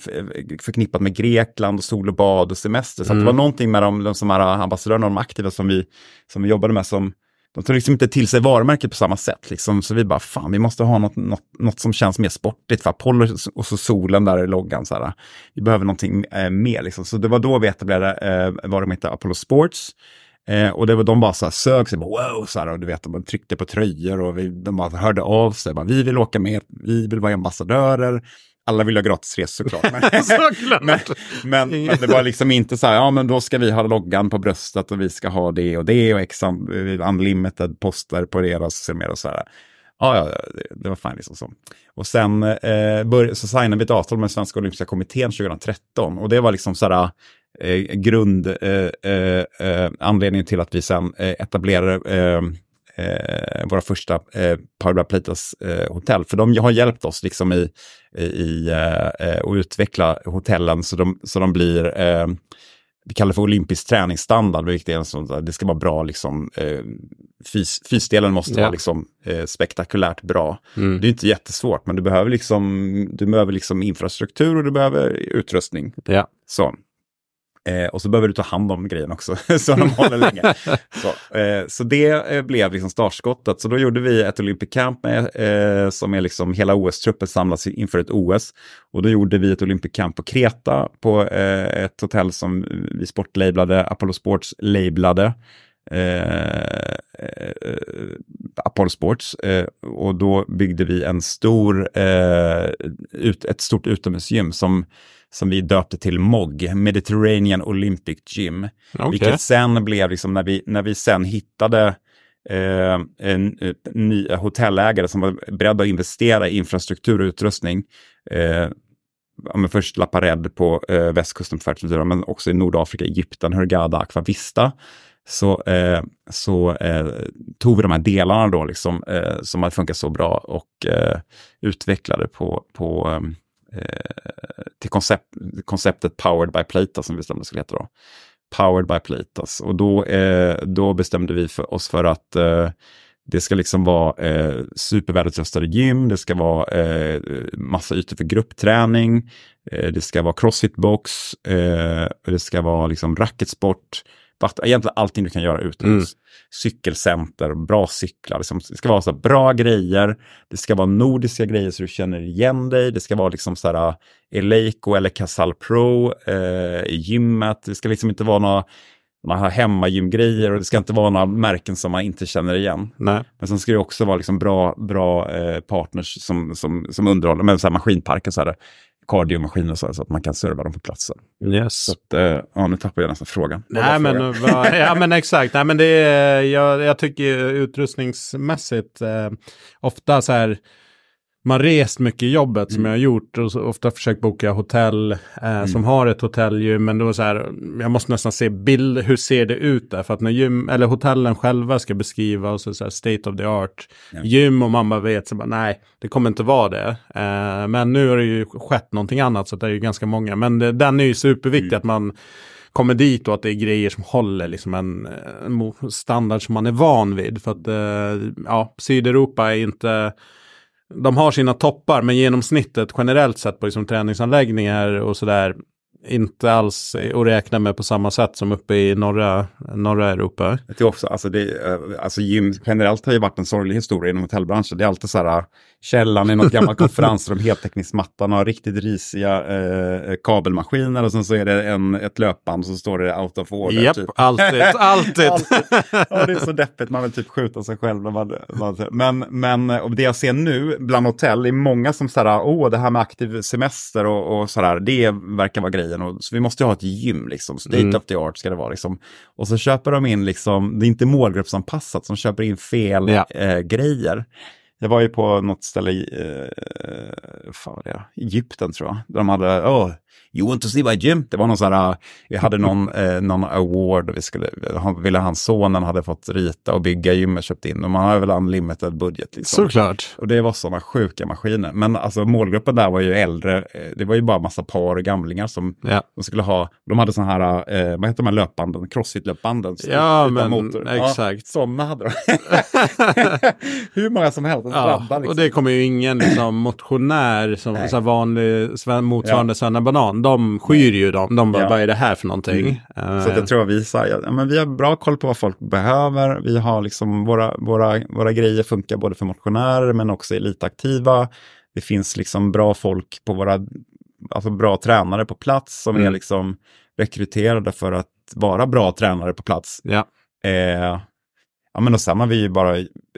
förknippat med Grekland och sol och bad och semester. Så mm. det var någonting med de, de som är ambassadörerna och de aktiva som vi, som vi jobbade med som de tog liksom inte till sig varumärket på samma sätt. Liksom. Så vi bara, fan, vi måste ha något, något, något som känns mer sportigt. För Apollo och så solen där i loggan. Så här. Vi behöver någonting eh, mer. Liksom. Så det var då vi etablerade eh, varumärket Apollo Sports. Eh, och det var, de bara så här sög sig, bara, wow, så här, och du vet, de tryckte på tröjor och vi, de bara hörde av sig, bara, vi vill åka med, vi vill vara ambassadörer. Alla vill ha gratis resor såklart. Men, (laughs) såklart. men, men, men, det var liksom inte så här, ja men då ska vi ha loggan på bröstet och vi ska ha det och det och ex unlimited poster på deras och så här. Ja, ja, det, var fine liksom så. Och sen eh, bör, så signade vi ett avtal med Svenska Olympiska Kommittén 2013 och det var liksom så här, eh, grund, eh, eh, eh, anledningen till att vi sen etablerade våra första eh, Power Plitas hotell. För de har hjälpt oss liksom i, i att utveckla hotellen så de, så de blir vi kallar det för olympisk träningsstandard, vilket är en sån, det ska vara bra, liksom, eh, fys, fysdelen måste ja. vara liksom, eh, spektakulärt bra. Mm. Det är inte jättesvårt, men du behöver, liksom, du behöver liksom infrastruktur och du behöver utrustning. Ja. Så. Eh, och så behöver du ta hand om grejen också, (laughs) så de håller länge. (laughs) Så, eh, så det eh, blev liksom startskottet. Så då gjorde vi ett Olympic Camp med, eh, som är liksom hela OS-truppen samlas inför ett OS. Och då gjorde vi ett Olympic Camp på Kreta på eh, ett hotell som vi sportlablade, Apollo Sports lablade. Eh, Apollo Sports och då byggde vi en stor, ut, ett stort utomhusgym som som vi döpte till MOG, Mediterranean Olympic Gym. Okay. Vilket sen blev, liksom, när, vi, när vi sen hittade eh, en, en ny hotellägare som var beredd att investera i infrastruktur och utrustning. Eh, ja, först La Parede på eh, västkusten men också i Nordafrika, Egypten, Hurghada, Aquavista så, eh, så eh, tog vi de här delarna då liksom, eh, som hade funkat så bra och eh, utvecklade på, på eh, till koncept, konceptet Powered by Plata som vi bestämde skulle heta då. Powered by Platas. Alltså. Och då, eh, då bestämde vi för oss för att eh, det ska liksom vara eh, supervälutrustade gym, det ska vara eh, massa ytor för gruppträning, eh, det ska vara crossfitbox, eh, det ska vara liksom racketsport, egentligen allting du kan göra utomhus. Mm. Cykelcenter, bra cyklar, liksom, det ska vara så bra grejer, det ska vara nordiska grejer så du känner igen dig, det ska vara liksom så här Eleiko eller Casal Pro eh, gymmet, det ska liksom inte vara några har hemmagymgrejer och det ska inte vara några märken som man inte känner igen. Nej. Men sen ska det också vara liksom bra, bra eh, partners som, som, som underhåller, med så här maskinparker, så här, kardiomaskiner så, så att man kan serva dem på platsen. Yes. Så att, eh, ja, nu tappar jag nästan frågan. Nej, men, va, (laughs) ja, men exakt. Nej, men det är, jag, jag tycker utrustningsmässigt, eh, ofta så här, man rest mycket i jobbet som mm. jag har gjort och ofta försökt boka hotell eh, mm. som har ett hotellgym. Men då så här, jag måste nästan se bild, hur ser det ut där? För att när gym, eller hotellen själva ska beskriva och så, så här, state of the art ja. gym och man bara vet så bara nej, det kommer inte vara det. Eh, men nu har det ju skett någonting annat så det är ju ganska många. Men det, den är ju superviktig mm. att man kommer dit och att det är grejer som håller liksom en, en standard som man är van vid. För att eh, ja, Sydeuropa är inte de har sina toppar, men genomsnittet generellt sett på liksom träningsanläggningar och sådär inte alls att räkna med på samma sätt som uppe i norra, norra Europa. Jag tror också, alltså, det, eh, alltså gym generellt har ju varit en sorglig historia inom hotellbranschen. Det är alltid så här, källan i något gammalt (laughs) konferensrum, heltäckningsmattan och riktigt risiga eh, kabelmaskiner och sen så är det en, ett löpband så står det out of order. Japp, typ. alltid, (laughs) alltid. alltid. Ja, det är så deppigt, man vill typ skjuta sig själv. Man, man, men, men och det jag ser nu bland hotell är många som säger, åh, det här med aktiv semester och, och sådär, det verkar vara grejen. Och, så vi måste ju ha ett gym, liksom, state mm. of the art ska det vara. Liksom. Och så köper de in, liksom, det är inte målgruppsanpassat, som köper in fel ja. eh, grejer. Jag var ju på något ställe i eh, fan det, Egypten tror jag. Där de hade, oh, you want to see my gym? Det var någon sån här, vi hade (laughs) någon, eh, någon award vi skulle, han, ville hans sonen hade fått rita och bygga gymmet köpt in. Och man har väl unlimited budget. Liksom. Såklart. Och det var sådana sjuka maskiner. Men alltså målgruppen där var ju äldre, eh, det var ju bara massa par och gamlingar som ja. de skulle ha. De hade sådana här, eh, vad heter de här löpbanden, crossfit-löpbanden. Ja, men motor. exakt. Ja, sådana hade de. (laughs) Hur många som helst. Ja, liksom. och det kommer ju ingen liksom, motionär som så vanlig motsvarande ja. Svenna Banan de skyr ju dem. De bara, ja. vad är det här för någonting? Mm. Uh, så jag tror att vi, så ja, men vi har bra koll på vad folk behöver. Vi har liksom, våra, våra, våra grejer funkar både för motionärer men också elitaktiva. Det finns liksom bra folk på våra, alltså bra tränare på plats som mm. är liksom rekryterade för att vara bra tränare på plats. Ja. Eh, Ja, men och sen har vi ju bara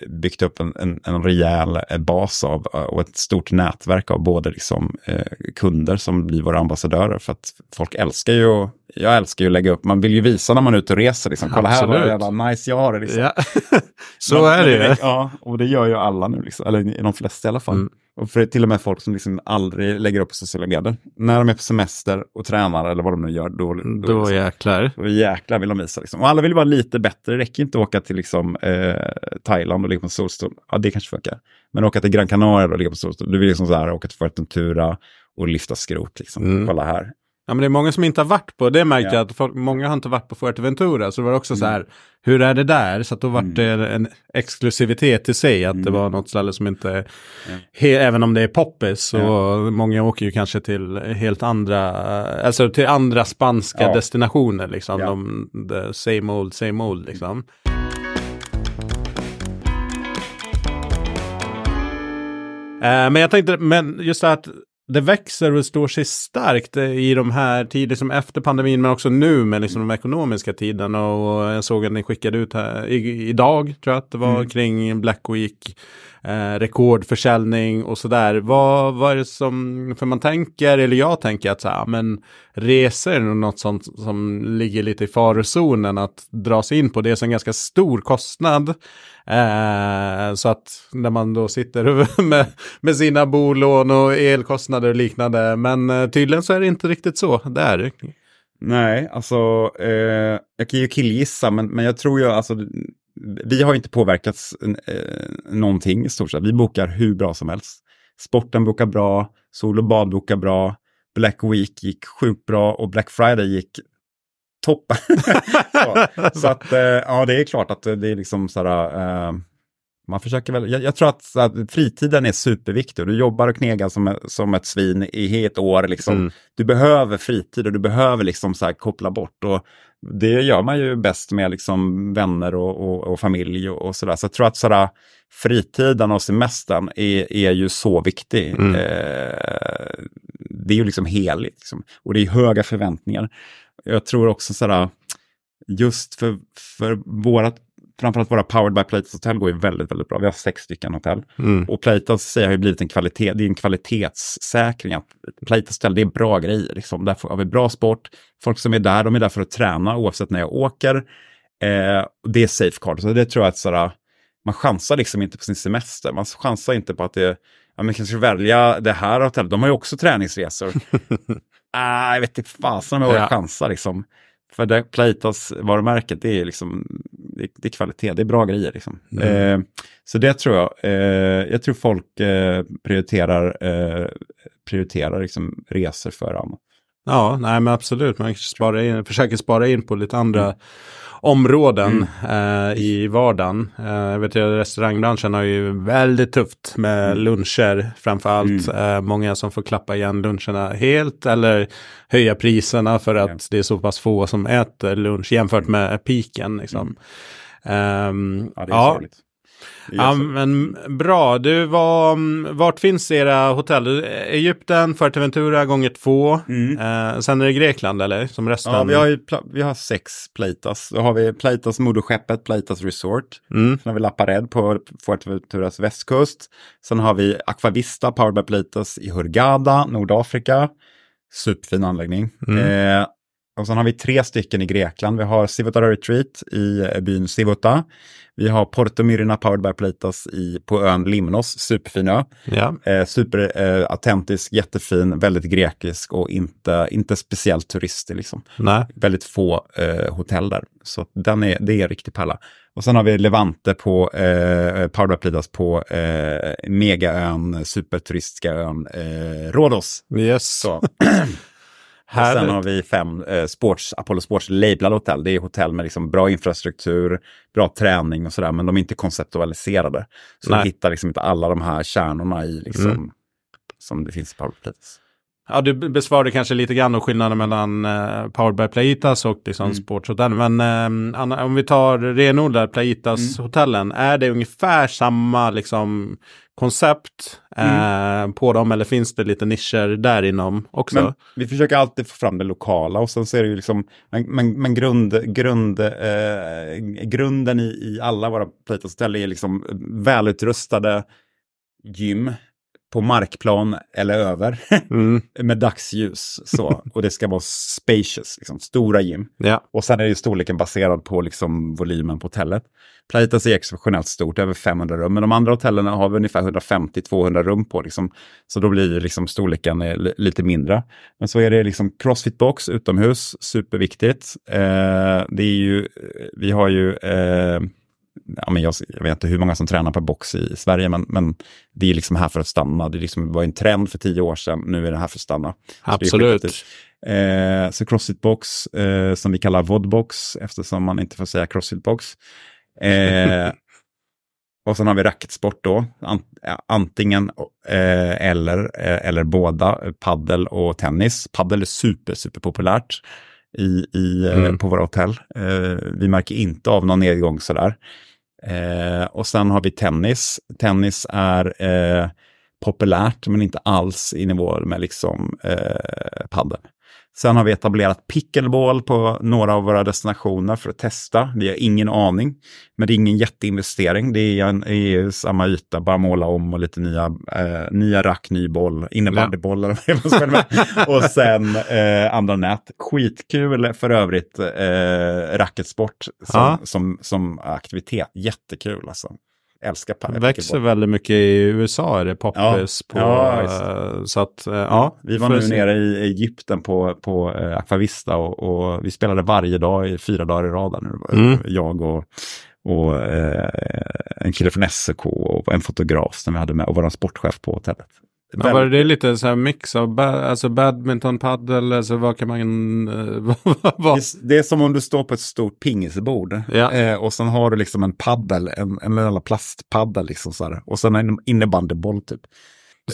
byggt upp en, en, en rejäl eh, bas av eh, och ett stort nätverk av både liksom, eh, kunder som blir våra ambassadörer. För att folk älskar ju, jag älskar ju att lägga upp, man vill ju visa när man är ute och reser. Liksom. Kolla Absolut. här vad jävla nice jag har det. Liksom. Ja. (laughs) Så men, är det ju. Ja, och det gör ju alla nu, liksom. eller de flesta i alla fall. Mm. Och för till och med folk som liksom aldrig lägger upp på sociala medier. När de är på semester och tränar eller vad de nu gör, då, då, då liksom, jäklar. Då jäklar vill de visa. Liksom. Och alla vill vara lite bättre. Det räcker inte att åka till liksom, eh, Thailand och ligga på en solstol. Ja, det kanske funkar. Men åka till Gran Canaria och ligga på solstol. Du vill liksom så här, åka till Fuerteventura och lyfta skrot. Liksom. Mm. Kolla här. Ja, men det är många som inte har varit på, det märkte ja. jag att folk, många har inte varit på Fuerteventura. Så det var också mm. så här, hur är det där? Så att då var mm. det en exklusivitet i sig, att mm. det var något ställe som inte, ja. även om det är poppis, så ja. många åker ju kanske till helt andra, alltså till andra spanska destinationer liksom. De, the same old, same old liksom. Uh, men jag tänkte, men just det att det växer och står sig starkt i de här tider som efter pandemin, men också nu med liksom de ekonomiska tiderna. Och jag såg att ni skickade ut här i, idag, tror jag att det var, mm. kring Black Week. Eh, rekordförsäljning och sådär. Vad, vad är det som, för man tänker, eller jag tänker att så här, men resor är nog något sånt som ligger lite i farozonen att dra sig in på. Det är en ganska stor kostnad. Eh, så att när man då sitter (laughs) med, med sina bolån och elkostnader och liknande. Men eh, tydligen så är det inte riktigt så där. Nej, alltså eh, jag kan ju killgissa, men, men jag tror ju alltså vi har inte påverkats eh, någonting i stort sett. Vi bokar hur bra som helst. Sporten bokar bra, sol och bad bokar bra, Black Week gick sjukt bra och Black Friday gick toppen. (laughs) så, så, att, eh, ja, det är klart att det är liksom sådär, eh, man försöker väl, jag, jag tror att, att, fritiden är superviktig. Du jobbar och knegar som, som ett svin i ett år. Liksom. Mm. Du behöver fritid och du behöver liksom så koppla bort. Och det gör man ju bäst med liksom vänner och, och, och familj och, och sådär. Så jag tror att sådär, fritiden och semestern är, är ju så viktig. Mm. Eh, det är ju liksom heligt. Liksom. Och det är höga förväntningar. Jag tror också sådär, just för, för vårat framförallt våra Powered by Playtas hotell går ju väldigt, väldigt bra. Vi har sex stycken hotell. Mm. Och Playtas säger har ju blivit en kvalitet, det är en kvalitetssäkring. Att hotell, det är bra grejer. Liksom. Där har vi bra sport. Folk som är där, de är där för att träna oavsett när jag åker. Eh, det är safecard, så det tror jag att sådär, man chansar liksom inte på sin semester. Man chansar inte på att det, ja men kanske välja det här hotellet. De har ju också träningsresor. (laughs) ah, jag vet inte fasen om jag vågar ja. chansa liksom. För det Playtas varumärket, det är liksom, det, det, är kvalitet, det är bra grejer liksom. Mm. Eh, så det tror jag, eh, jag tror folk eh, prioriterar, eh, prioriterar liksom resor för annat. Ja, nej men absolut, man sparar in, försöker spara in på lite andra mm områden mm. eh, i vardagen. Eh, jag vet att restaurangbranschen har ju väldigt tufft med mm. luncher framför allt. Mm. Eh, många som får klappa igen luncherna helt eller höja priserna för att det är så pass få som äter lunch jämfört med piken. Liksom. Um, ja, det är ja. Ja, men bra. Du, var, vart finns era hotell? Egypten, Fuerteventura gånger två. Mm. Eh, sen är det Grekland eller? Som resten? Ja, vi har, ju, vi har sex Playtas. Då har vi Playtas moderskeppet, Playtas Resort. Mm. Sen har vi La Pared på Fuerteventuras västkust. Sen har vi Aquavista, Powered by Playtas i Hurghada, Nordafrika. Superfin anläggning. Mm. Eh, och sen har vi tre stycken i Grekland. Vi har Sivota Retreat i byn Sivota. Vi har Porto Myrina Powered by Playtas i, på ön Limnos, superfin ö. Ja. Eh, Superautentisk, eh, jättefin, väldigt grekisk och inte, inte speciellt turistig. Liksom. Nej. Väldigt få eh, hotell där. Så den är, det är en riktig pärla. Och sen har vi Levante på eh, Powered by Playtas på eh, megaön, superturistiska ön eh, Rhodos. Yes. Så. (clears throat) Här... Och sen har vi fem eh, sports, Apollo Sports labelade hotell. Det är hotell med liksom bra infrastruktur, bra träning och sådär, men de är inte konceptualiserade. Så Nej. du hittar liksom inte alla de här kärnorna i liksom, mm. som det finns i Plates. Ja, du besvarade kanske lite grann om skillnaden mellan eh, Powered by Playitas och liksom mm. Sportshotell. Men eh, om vi tar renodlade Playitas-hotellen, mm. är det ungefär samma liksom, koncept mm. eh, på dem eller finns det lite nischer där inom också? Men vi försöker alltid få fram det lokala och sen så är det ju liksom, men, men, men grund, grund, eh, grunden i, i alla våra Playitas-hotell är liksom välutrustade gym på markplan eller över (laughs) mm. med dagsljus. Så. (laughs) Och det ska vara spacious, liksom, stora gym. Ja. Och sen är ju storleken baserad på liksom, volymen på hotellet. Playitas är exceptionellt stort, över 500 rum, men de andra hotellen har vi ungefär 150-200 rum på. Liksom. Så då blir liksom storleken eh, lite mindre. Men så är det liksom crossfit box utomhus, superviktigt. Eh, det är ju, vi har ju eh, ja, men jag, jag, vet inte hur många som tränar på box i Sverige, men, men det är liksom här för att stanna. Det liksom var en trend för tio år sedan, nu är det här för att stanna. Absolut. Så, eh, så Crossfit box, eh, som vi kallar vodbox, eftersom man inte får säga Crossfit box. Eh, och sen har vi racketsport då, antingen eh, eller, eh, eller båda, paddel och tennis. Paddel är super, super populärt i, i, eh, mm. på våra hotell. Eh, vi märker inte av någon nedgång sådär. Eh, och sen har vi tennis. Tennis är eh, populärt men inte alls i nivå med liksom eh, padel. Sen har vi etablerat pickleball på några av våra destinationer för att testa. Vi har ingen aning, men det är ingen jätteinvestering. Det är, en, är samma yta, bara måla om och lite nya, eh, nya rack, ny boll, innebandyboll och sen eh, andra nät. Skitkul för övrigt eh, racketsport som, ja. som, som aktivitet. Jättekul alltså. Älskar padel. Växer väldigt mycket i USA, är det poppis Ja. på. Ja, eh, så att, eh, ja. Vi var nu se. nere i Egypten på, på eh, Aquavista och, och vi spelade varje dag i fyra dagar i rad. Nu. Mm. Jag och, och eh, en kille från SEK och en fotograf som vi hade med och vår sportchef på hotellet. Ja, var det lite så här mix av ba alltså badminton, paddel, alltså vad kan man... eh, (laughs) Det, det är som om du står på ett stort pingisbord Ja. eh, och sen har du liksom en paddel, en, en jävla plastpaddel liksom så här, och sen en innebandyboll typ.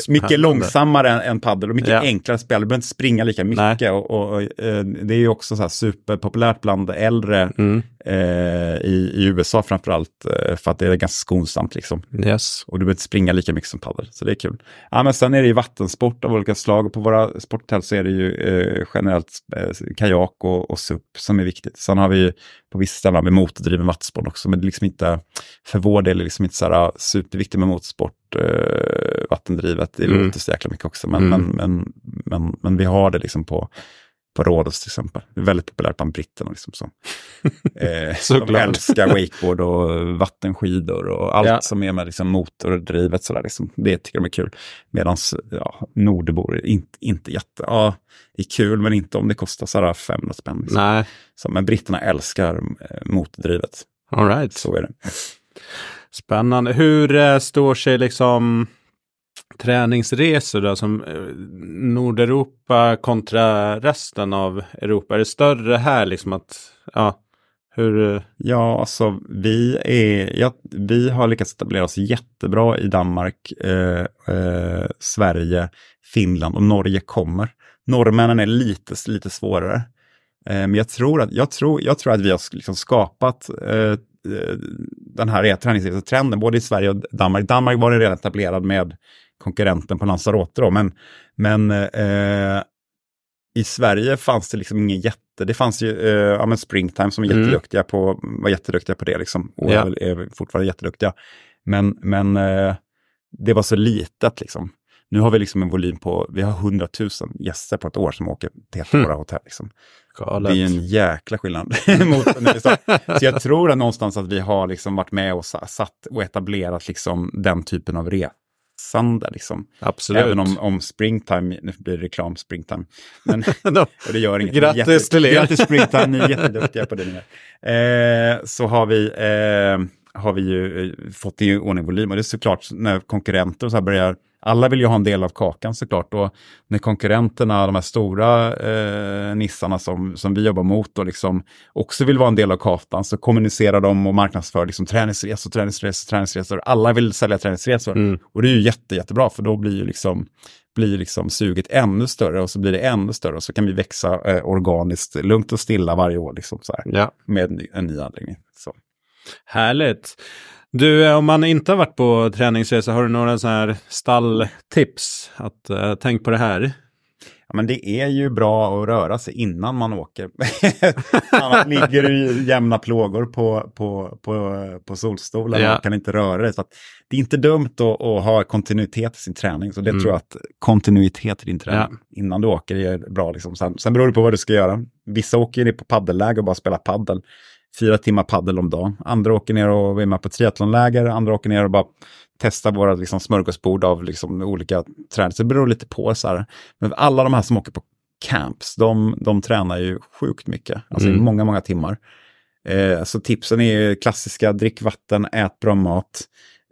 Mycket långsammare än, än paddel och mycket Ja. enklare spel. Du behöver inte springa lika mycket. Och, och, och, eh, det är ju också så superpopulärt bland äldre Mm. eh, i, i USA framförallt eh, för att det är ganska skonsamt liksom. Yes. Och du behöver inte springa lika mycket som paddel, så det är kul. Ja, men sen är det ju vattensport av olika slag och på våra sporthotell så är det ju eh, generellt eh, kajak och, och SUP som är viktigt. Sen har vi ju på vissa ställen vi motordriven vattensport också, men det är liksom inte, för vår del är det liksom inte så här superviktigt med motorsport, eh, vattendrivet. Det Mm. låter så jäkla mycket också, men, Mm. men, men, men, men vi har det liksom på på Rhodos till exempel. Det är väldigt populärt bland britterna. Liksom, som, (laughs) eh, de älskar wakeboard och vattenskidor och allt Ja. som är med liksom, motordrivet. Sådär, liksom. Det tycker de är kul. Medan ja, Nordbor inte, inte jätte... Ja, det är kul, men inte om det kostar sådär 500 spänn. Liksom. Nej, Så, men britterna älskar eh, motordrivet. all right. Så är det. Spännande. Hur eh, står sig liksom träningsresor då, som eh, Nordeuropa kontra resten av Europa? Är det större här liksom att, ja, hur, eh? Ja, alltså vi, är, ja, vi har lyckats etablera oss jättebra i Danmark, eh, eh, Sverige, Finland och Norge kommer. Norrmännen är lite, lite svårare. Eh, men jag tror, att, jag, tror, jag tror att vi har liksom skapat eh, eh den här träningstrenden både i Sverige och Danmark. Danmark var ju redan etablerad med konkurrenten på Lanzarote då, men, men eh, i Sverige fanns det liksom ingen jätte, det fanns ju eh, ja, men Springtime som var Mm. jätteduktiga på, var jätteduktiga på det liksom, och Ja. är, är fortfarande jätteduktiga. Men, men eh, det var så litet liksom. Nu har vi liksom en volym på, vi har 100 000 gäster på ett år som åker till ett Hmm. våra hotell. Liksom. galet? Det är en jäkla skillnad. (laughs) mot, sa- så jag tror att någonstans att vi har liksom varit med och sa- satt och etablerat liksom den typen av resande. Liksom. Absolut. Även om, om springtime, nu blir det reklam springtime, men (laughs) och det gör inget. Grattis jätte- till er. Grattis springtime, ni är (laughs) jätteduktiga på det. ni är. Eh, så har vi, eh, har vi ju eh, fått i ordning volym och det är såklart när konkurrenter och så här börjar alla vill ju ha en del av kakan såklart. Och när konkurrenterna, de här stora eh, nissarna som, som vi jobbar mot, och liksom också vill vara en del av kakan, så kommunicerar de och marknadsför liksom, träningsresor, träningsresor, träningsresor. Alla vill sälja träningsresor. Mm. Och det är ju jätte, jättebra, för då blir ju liksom, blir liksom suget ännu större och så blir det ännu större och så kan vi växa eh, organiskt, lugnt och stilla varje år liksom, så här, Ja, med en, ny- en ny anläggning. Så. härligt. Du, eh, om man inte har varit på träningsresa, har du några så här stalltips? Att eh, tänk på det här. Ja, men det är ju bra att röra sig innan man åker. (laughs) Annars ligger du i jämna plågor på, på, på, på solstolen Ja. och kan inte röra dig. Så det är inte dumt att, att ha kontinuitet i sin träning. Så det Mm. tror jag att kontinuitet i din träning innan du åker är bra. Liksom. Sen, sen beror det på vad du ska göra. Vissa åker ner på paddelläger och bara spelar paddel. Fyra timmar paddel om dagen. Andra åker ner och är med på triathlonläger. Andra åker ner och bara testar våra liksom, smörgåsbord av liksom, olika. Så det beror lite på. Så här. Men alla de här som åker på camps, de, de tränar ju sjukt mycket. Alltså i Mm. många, många timmar. Eh, så tipsen är ju klassiska, drick vatten, ät bra mat.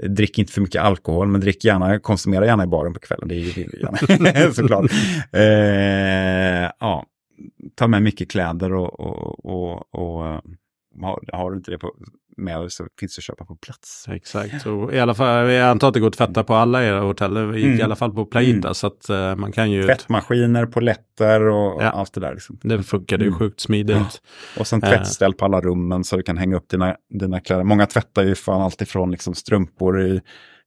Drick inte för mycket alkohol, men drick gärna, konsumera gärna i baren på kvällen. Det är ju vill vi gärna, (laughs) såklart. Eh, ja, ta med mycket kläder och, och, och, och har, har du inte det på, med så finns det att köpa på plats. Exakt. Så I alla fall, jag antar att det går att tvätta på alla era hotell, i, Mm. i alla fall på Playita. Mm. Så att eh, man kan ju, Tvättmaskiner, poletter och Ja. allt det där. Liksom. det funkar ju Mm. sjukt smidigt. Och sen Eh. tvättställ på alla rummen så du kan hänga upp dina, dina kläder. Många tvättar ju fan alltifrån liksom strumpor i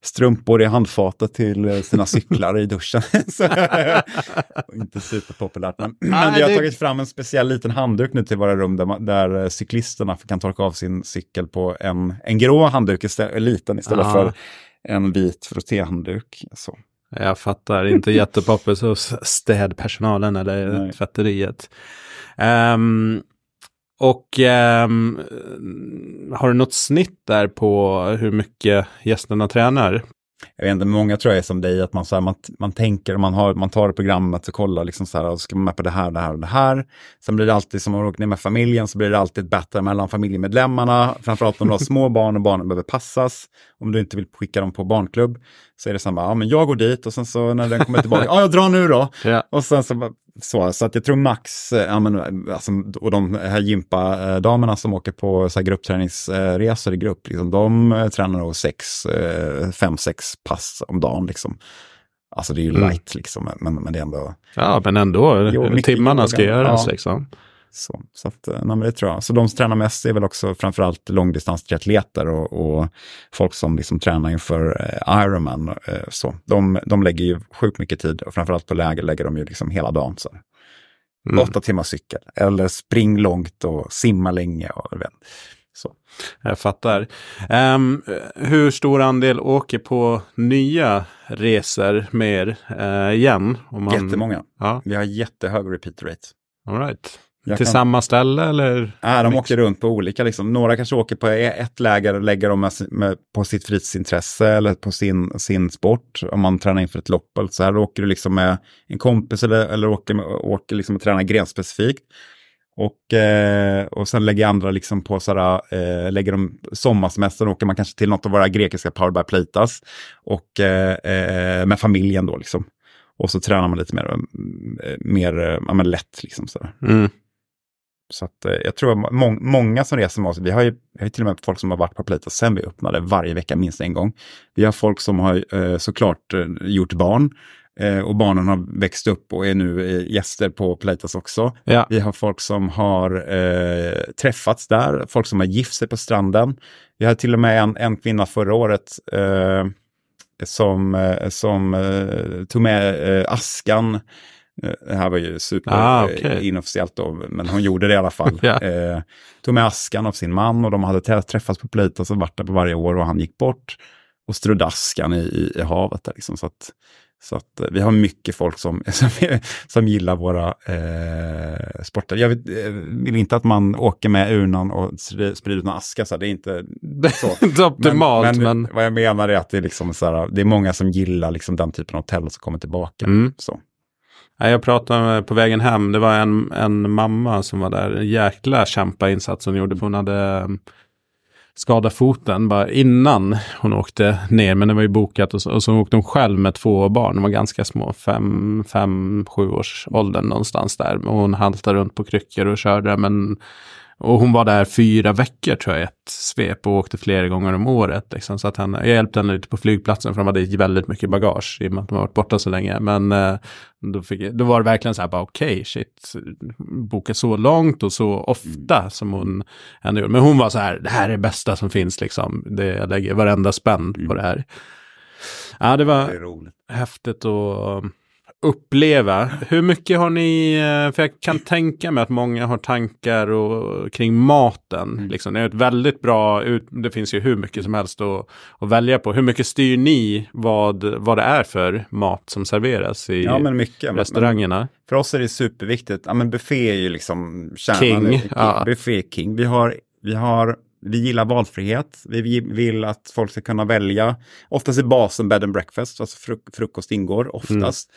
strumpor i handfatet till eh, sina cyklar i duschen. (laughs) Så, inte superpopulärt. Men, men vi har tagit fram en speciell liten handduk nu till våra rum där, man- där eh, cyklisterna kan torka av sin cykel på en, en grå handduk, istället, liten istället Ah. för en vit frottéhandduk. Så. Jag fattar, inte jättepoppis hos städpersonalen eller Nej. tvätteriet. Ehm, och ehm, har du något snitt där på hur mycket gästerna tränar? Jag vet inte, många tror jag är som dig, att man, så här, man, man tänker, man, har, man tar programmet och kollar, liksom så här, och ska man med på det här, det här och det här. Sen blir det alltid, som om man åker ner med familjen, så blir det alltid ett battle mellan familjemedlemmarna, framförallt om du har små barn och barnen behöver passas. Om du inte vill skicka dem på barnklubb, så är det samma, ja men jag går dit och sen så när den kommer tillbaka, ja jag drar nu då. (laughs) Ja. Och sen så, så, så att jag tror max, eh, ja, men, alltså, och de här gympa-damerna som åker på så här, gruppträningsresor i grupp, liksom, de eh, tränar nog sex, eh, fem, sex pass om dagen. Liksom. Alltså det är ju Mm. light liksom, men, men det är ändå Ja, men ändå. Jo, timmarna ska göras Ja. liksom. Så. Så, att, eh, nej, det tror jag. så de som tränar mest är väl också framförallt långdistanstriatleter och, och folk som liksom tränar inför eh, Ironman. Eh, så. De, de lägger ju sjukt mycket tid och framförallt på läger lägger de ju liksom hela dagen. Så. Mm. Åtta timmar cykel eller spring långt och simma länge. Och, vet. så. Jag fattar. Ehm, hur stor andel åker på nya resor mer uh, igen? Om man... Jättemånga. Ja, Vi har jättehög repeat rate. all right. Jag Till kan- samma ställe eller? Nej, de åker runt på olika, liksom. några kanske åker på e- ett läger och lägger dem med, med, på sitt fritidsintresse eller på sin, sin sport. Om man tränar inför ett lopp eller så här, då åker du liksom med en kompis eller, eller åker, med, åker liksom och tränar grenspecifikt. Och, eh, och sen lägger andra liksom på sådär, eh, lägger de sommarsemestern åker man kanske till något av våra grekiska Power by Plitas och eh, eh, med familjen då liksom. Och så tränar man lite mer, eh, mer eh, ja, lätt liksom sådär. Mm. Så att, eh, jag tror att må många som reser med oss, vi har ju vi har ju till och med folk som har varit på Plitas sen vi öppnade varje vecka minst en gång. Vi har folk som har eh, såklart eh, gjort barn eh, och barnen har växt upp och är nu eh, gäster på Plitas också. Ja. Vi har folk som har eh, träffats där, folk som har gift sig på stranden. Vi hade till och med en, en kvinna förra året som, som tog med askan. Eh, Det här var ju super Ah, eh, okej. inofficiellt då, men hon gjorde det i alla fall. (laughs) Ja. eh, tog med askan av sin man och de hade trä- träffats på Plitas och varit där på varje år och han gick bort och strödde askan i, i, i havet. Där liksom. Så att, så att eh, vi har mycket folk som, (laughs) som, som gillar våra eh, sporter. Jag vill, eh, vill inte att man åker med urnan och spri- sprider ut någon aska, så det är inte (laughs) så. Inte optimalt, men... men, vad jag menar är att det är, liksom så här, det är många som gillar liksom den typen av hotell som kommer tillbaka. Mm. Så. Jag pratade med, på vägen hem, det var en, en mamma som var där. En jäkla kämpainsats hon gjorde. För hon hade mm, skadat foten bara innan hon åkte ner. Men det var ju bokat och så, och så åkte hon själv med två barn. De var ganska små, fem, fem sju års åldern någonstans där. Och hon haltade runt på kryckor och körde. Men, och hon var där fyra veckor tror jag i ett svep och åkte flera gånger om året. Liksom. Så att han, jag hjälpte henne lite på flygplatsen för de hade väldigt mycket bagage i och med att de har varit borta så länge. Men eh, då, fick, då var det verkligen så här, bara okej, shit, boka så långt och så ofta som hon ändå gjorde. Men hon var så här, det här är det bästa som finns liksom. Det, jag lägger varenda spänn på det här. Ja, det var Det häftigt att uppleva. Hur mycket har ni, eh, för jag kan tänka mig att många har tankar och, kring maten. Mm. Liksom. Det är ett väldigt bra, det finns ju hur mycket som helst att, att välja på. Hur mycket styr ni vad, vad det är för mat som serveras i Ja, men mycket. Men, men restaurangerna? för oss är det superviktigt. Ja, men buffé är ju liksom kärnan. King, i- ja. Buffé är king. Vi har, vi har vi gillar valfrihet. Vi vill att folk ska kunna välja. Oftast är basen bed and breakfast, alltså fruk- frukost ingår oftast.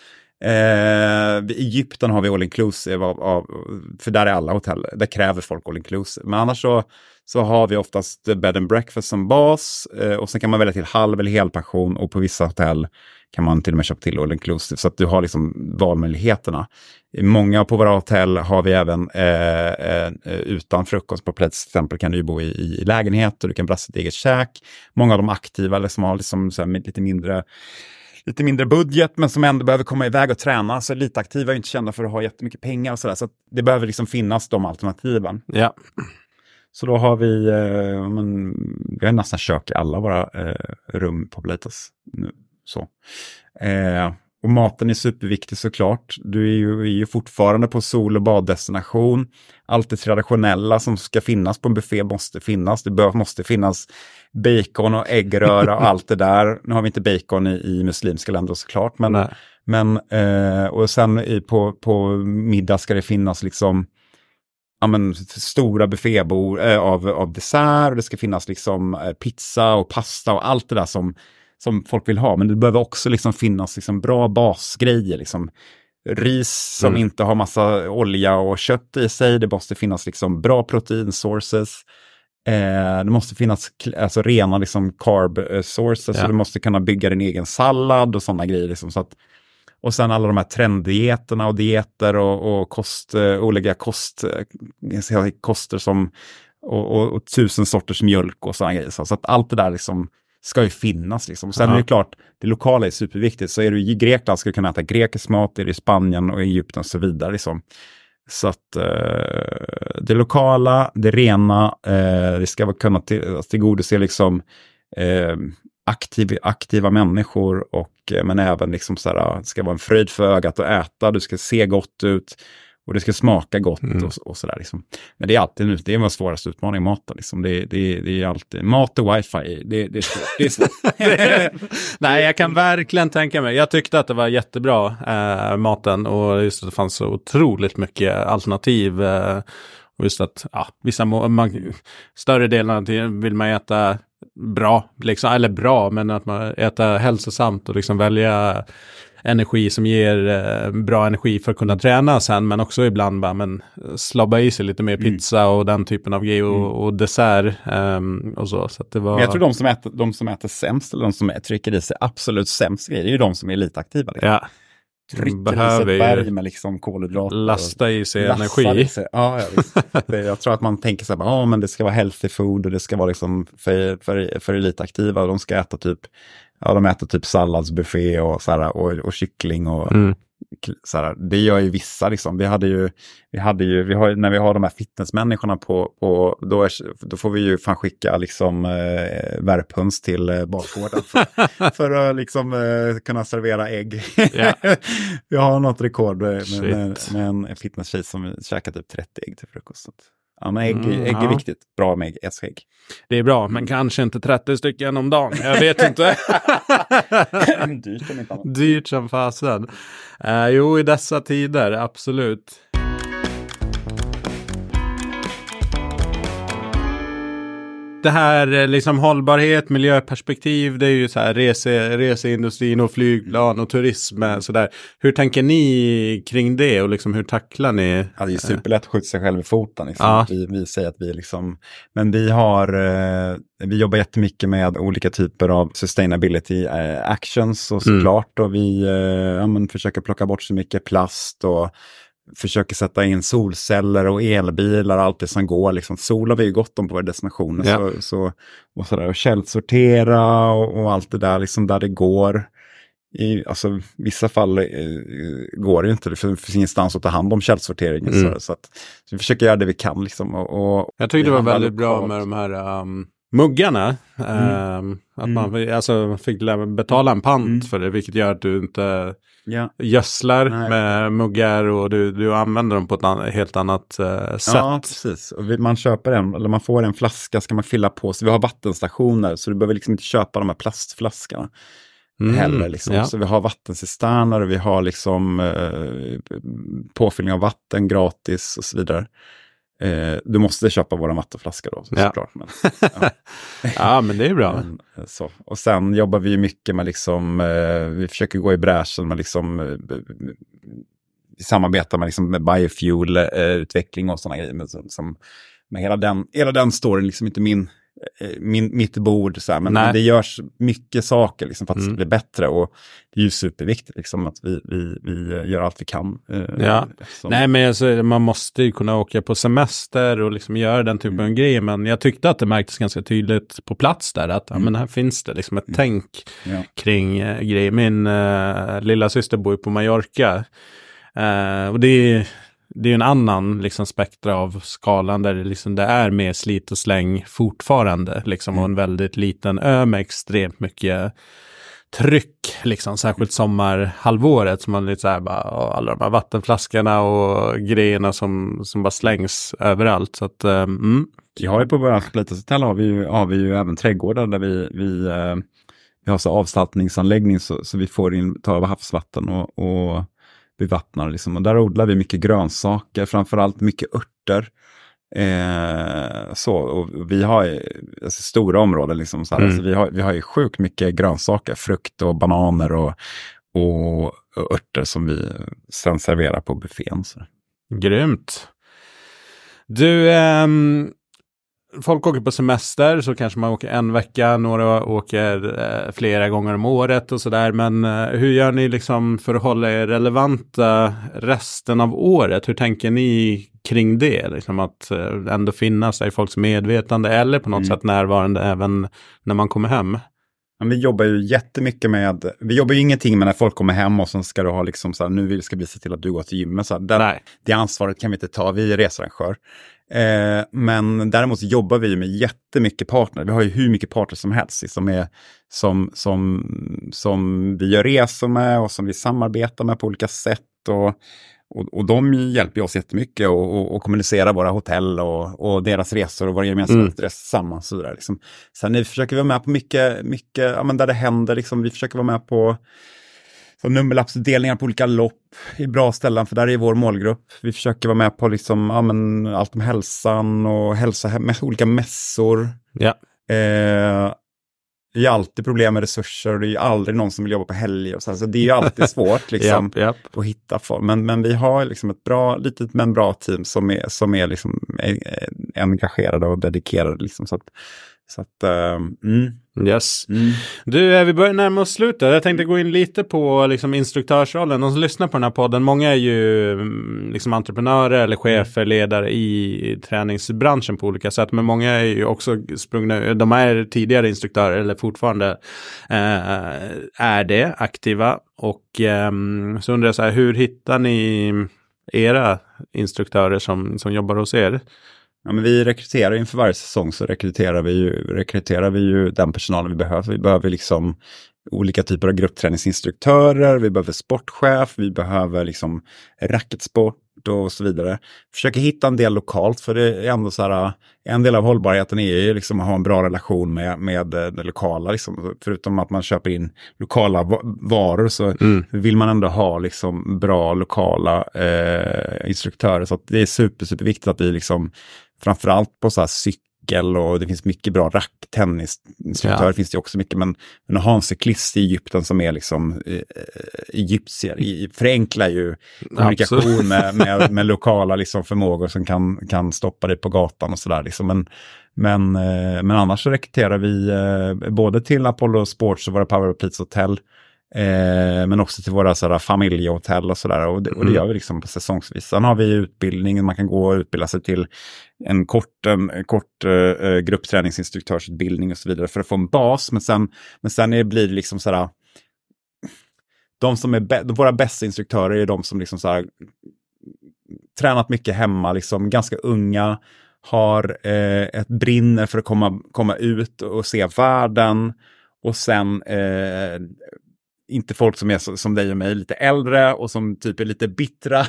Eh, I Egypten har vi all inclusive, av, av, för där är alla hotell, där kräver folk all inclusive. Men annars så, så har vi oftast bed and breakfast som bas eh, och sen kan man välja till halv eller helpension och på vissa hotell kan man till och med köpa till all inclusive. Så att du har liksom valmöjligheterna. I många på våra hotell har vi även eh, eh utan frukost på plats. Till exempel kan du ju bo i, i lägenhet och du kan brassa ditt eget käk. Många av de aktiva eller som har liksom så här, lite mindre lite mindre budget men som ändå behöver komma iväg och träna. Så lite aktiva är inte kända för att ha jättemycket pengar och sådär. Så det behöver liksom finnas de alternativen. Ja, Så då har vi, eh, men, vi har nästan kök i alla våra eh, rum på Blitas nu. Så. Eh, och maten är superviktig såklart. Du är ju, är ju fortfarande på sol och baddestination. Allt det traditionella som ska finnas på en buffé måste finnas. Det bör, måste finnas bacon och äggröra och allt det där. Nu har vi inte bacon i, i muslimska länder såklart, men nej. men, eh, och sen i, på, på middag ska det finnas liksom ja, men, stora buffébord äh, av, av dessert och det ska finnas liksom äh, pizza och pasta och allt det där som, som folk vill ha. Men det behöver också liksom finnas liksom bra basgrejer. Liksom. Ris som Mm. inte har massa olja och kött i sig. Det måste finnas liksom bra protein sources. Eh, det måste finnas alltså, rena liksom, carb eh, sources. Ja. Så du måste kunna bygga din egen sallad och sådana grejer. Liksom, så att, och sen alla de här trenddieterna och dieter och, och kost, eh, olika kost, eh, koster som och, och, och tusen sorters mjölk och sådana grejer. Så, så att allt det där liksom ska ju finnas. Liksom. Sen Ja. är det klart, det lokala är superviktigt. Så är du i Grekland ska du kunna äta grekisk mat, är du i Spanien och Egypten och så vidare. Liksom. Så att eh, det lokala, det rena, eh, det ska vara kunna till, tillgodose liksom eh, aktiv, aktiva människor och eh, men även liksom så här, det ska vara en fröjd för ögat att äta, det ska se gott ut och det ska smaka gott Mm. och, och sådär. Liksom. Men det är alltid nu, det är vår svåraste utmaning, maten. Liksom. Det, det, det är alltid, mat och wifi, det, det, är svårt. det är svårt. (laughs) (laughs) Nej, jag kan verkligen tänka mig. Jag tyckte att det var jättebra, eh, maten. Och just att det fanns så otroligt mycket alternativ. Eh, och just att, ja, vissa man, större tiden vill man äta bra, liksom, eller bra, men att man äter hälsosamt och liksom välja energi som ger eh, bra energi för att kunna träna sen, men också ibland bara, men slabba i sig lite mer pizza och den typen av grejer och, och dessert ehm, och så. Så det var... Men jag tror de som, äter, de som äter sämst, eller de som trycker i sig absolut sämst grejer, det är ju de som är elitaktiva. Liksom. Ja, Trycker i sig ett berg med liksom kolhydrater. lasta i sig energi. i sig. Ja, ja. Det- jag tror att man tänker så här, ja men det ska vara healthy food och det ska vara liksom för, för, för elitaktiva. Och de ska äta typ, ja de äter typ salladsbuffé och, så här, och, och kyckling och Mm. så här, det gör ju vissa liksom. Vi hade ju, vi hade ju, vi har, när vi har de här fitnessmänniskorna på, på då, är, då får vi ju fan skicka liksom eh, värphöns till eh, bakgården för, (laughs) för att liksom eh, kunna servera ägg. Ja. (laughs) vi har något rekord med, Shit. med, med en fitnesstjej som käkar typ 30 ägg till frukost. Ja, men ägg, Mm, ägg är ja. viktigt. Bra med ägg, ägg. Det är bra, men kanske inte 30 stycken om dagen. Jag vet inte. (laughs) Dyrt. Dyrt som fasen. Eh, jo, i dessa tider, absolut. Det här eh, liksom hållbarhet, miljöperspektiv, det är ju så här rese, reseindustrin och flygplan och turism. eh, Så där. Hur tänker ni kring det och liksom hur tacklar ni? Ja, det är superlätt att skjuta sig själv i foten. Liksom. Ja. Vi, vi säger att vi liksom, men vi har, eh, vi jobbar jättemycket med olika typer av sustainability eh, actions och Mm. såklart. Och vi eh, ja, försöker plocka bort så mycket plast och försöker sätta in solceller och elbilar allt det som går. Liksom. Sol har vi ju gott om på våra destinationer. Ja. Så, så, och, sådär. och källsortera och, och allt det där liksom där det går. I alltså, vissa fall eh, går det ju inte, det finns ingenstans att ta hand om källsorteringen. Mm. Så, så, att, så vi försöker göra det vi kan. Liksom, och, och Jag tyckte det var väldigt bra med de här um, muggarna. Um, att Mm. man alltså, fick betala en pant Mm. för det, vilket gör att du inte Ja. gödslar Nej. med muggar och du, du använder dem på ett an- helt annat eh, sätt. Ja, precis. Vi, man köper en, eller man får en flaska, ska man fylla på. Så vi har vattenstationer, så du behöver liksom inte köpa de här plastflaskorna Mm, heller. Liksom. ja. Så vi har vattencisterner vi har liksom eh, påfyllning av vatten gratis och så vidare. Eh, du måste köpa våra vattenflaskor då, så, Ja. såklart. Men, ja. (laughs) ja, men det är bra. Men, eh, så. Och sen jobbar vi mycket med liksom, eh, vi försöker gå i bräschen med liksom, eh, vi samarbetar med, liksom, med biofuel-utveckling och sådana grejer. Med, som, som, med hela den, hela den storyn, liksom inte min, eh, min, mitt bord, så här, men, men det görs mycket saker liksom, för att det Mm. ska bli bättre. Och det är ju superviktigt liksom, att vi, vi, vi gör allt vi kan. eh, Ja. eftersom- Nej, men alltså, man måste ju kunna åka på semester och liksom göra den typen Mm. av grejer. Men jag tyckte att det märktes ganska tydligt på plats där att ja, Mm. men här finns det liksom ett tänk Ja. kring eh, grejer. Min eh, lilla syster bor ju på Mallorca. Eh, och det är det är ju en annan liksom, spektra av skalan där det, liksom, det är mer slit och släng fortfarande. Liksom, och en väldigt liten ö med extremt mycket tryck, liksom, särskilt sommarhalvåret. Så man lite så här bara, "Åh, alla de här vattenflaskorna och grejerna som, som bara slängs överallt. Så att, eh, mm, har ju på våra Splitas har vi ju, har vi ju även trädgårdar där vi, vi, eh, vi har så avsaltningsanläggning så, så vi får in, tar av havsvatten och, och bevattnar. Liksom. Och där odlar vi mycket grönsaker, framförallt mycket örter. Eh, så, och vi har alltså, stora områden, liksom, så mm. alltså, vi, har, vi har ju sjukt mycket grönsaker, frukt och bananer och, och, och örter som vi sen serverar på buffén. Så. Grymt. Du, ähm, folk åker på semester så kanske man åker en vecka, några åker eh, flera gånger om året och sådär. Men eh, hur gör ni liksom för att hålla er relevanta resten av året? Hur tänker ni kring det? Liksom att eh, ändå finnas i folks medvetande eller på något mm. sätt närvarande även när man kommer hem? vi jobbar ju jättemycket med, vi jobbar ju ingenting med när folk kommer hem och så ska du ha liksom så här, nu ska vi se till att du går till gymmet. Så här, där, det ansvaret kan vi inte ta, vi är researrangör. Eh, men däremot jobbar vi med jättemycket partner. Vi har ju hur mycket partner som helst som, är, som, som, som vi gör resor med och som vi samarbetar med på olika sätt. Och, och, och de hjälper oss jättemycket att och, och kommunicera våra hotell och, och deras resor och våra gemensamma mm. resor tillsammans. Och så där, liksom. Sen vi försöker vi vara med på mycket, mycket ja, men där det händer. Liksom. Vi försöker vara med på så nummerlappsdelningar på olika lopp i bra ställen, för där är vår målgrupp. Vi försöker vara med på liksom, ja, men, allt om hälsan och hälsa, med olika mässor. Ja. Eh, det är alltid problem med resurser och det är aldrig någon som vill jobba på helger. Och så, så det är ju alltid (laughs) svårt liksom, yep, yep. att hitta form. Men, men vi har liksom ett bra, litet men bra team som är, som är liksom, engagerade och dedikerade. Liksom, så att, så att, uh, mm. Yes. Mm. Du, eh, vi börjar närma oss slutet. Jag tänkte gå in lite på liksom, instruktörsrollen. De som lyssnar på den här podden, många är ju mm, liksom, entreprenörer eller chefer, ledare i träningsbranschen på olika sätt. Men många är ju också sprungna, de är tidigare instruktörer eller fortfarande eh, är det, aktiva. Och eh, så undrar jag så här, hur hittar ni era instruktörer som, som jobbar hos er? Ja, men vi rekryterar inför varje säsong så rekryterar vi ju, rekryterar vi ju den personalen vi behöver. Vi behöver liksom olika typer av gruppträningsinstruktörer, vi behöver sportchef, vi behöver liksom racketsport och så vidare. Försöker hitta en del lokalt, för det är ändå så här, en del av hållbarheten är ju liksom att ha en bra relation med, med det lokala. Liksom. Förutom att man köper in lokala varor så mm. vill man ändå ha liksom bra lokala eh, instruktörer. Så det är super, super viktigt att vi liksom framförallt på så här cykel och det finns mycket bra racktennisinstruktörer, ja. finns det också mycket, men, men att ha en cyklist i Egypten som är liksom eh, egyptier, i, förenklar ju kommunikation med, med, med, lokala liksom förmågor som kan, kan stoppa dig på gatan och sådär. Liksom. Men, men, eh, men annars så rekryterar vi eh, både till Apollo Sports och våra Power Hotel, Eh, men också till våra sådär, familjehotell och sådär. Och, det, och det mm. gör vi liksom på säsongsvis. Sen har vi utbildning, man kan gå och utbilda sig till en kort, en kort uh, gruppträningsinstruktörsutbildning och så vidare för att få en bas. Men sen, men sen är, blir det liksom sådär, de som är våra bästa instruktörer är de som liksom såhär, tränat mycket hemma, liksom ganska unga, har eh, ett brinner för att komma, komma ut och se världen och sen eh, inte folk som är som dig och mig, lite äldre och som typ är lite bittra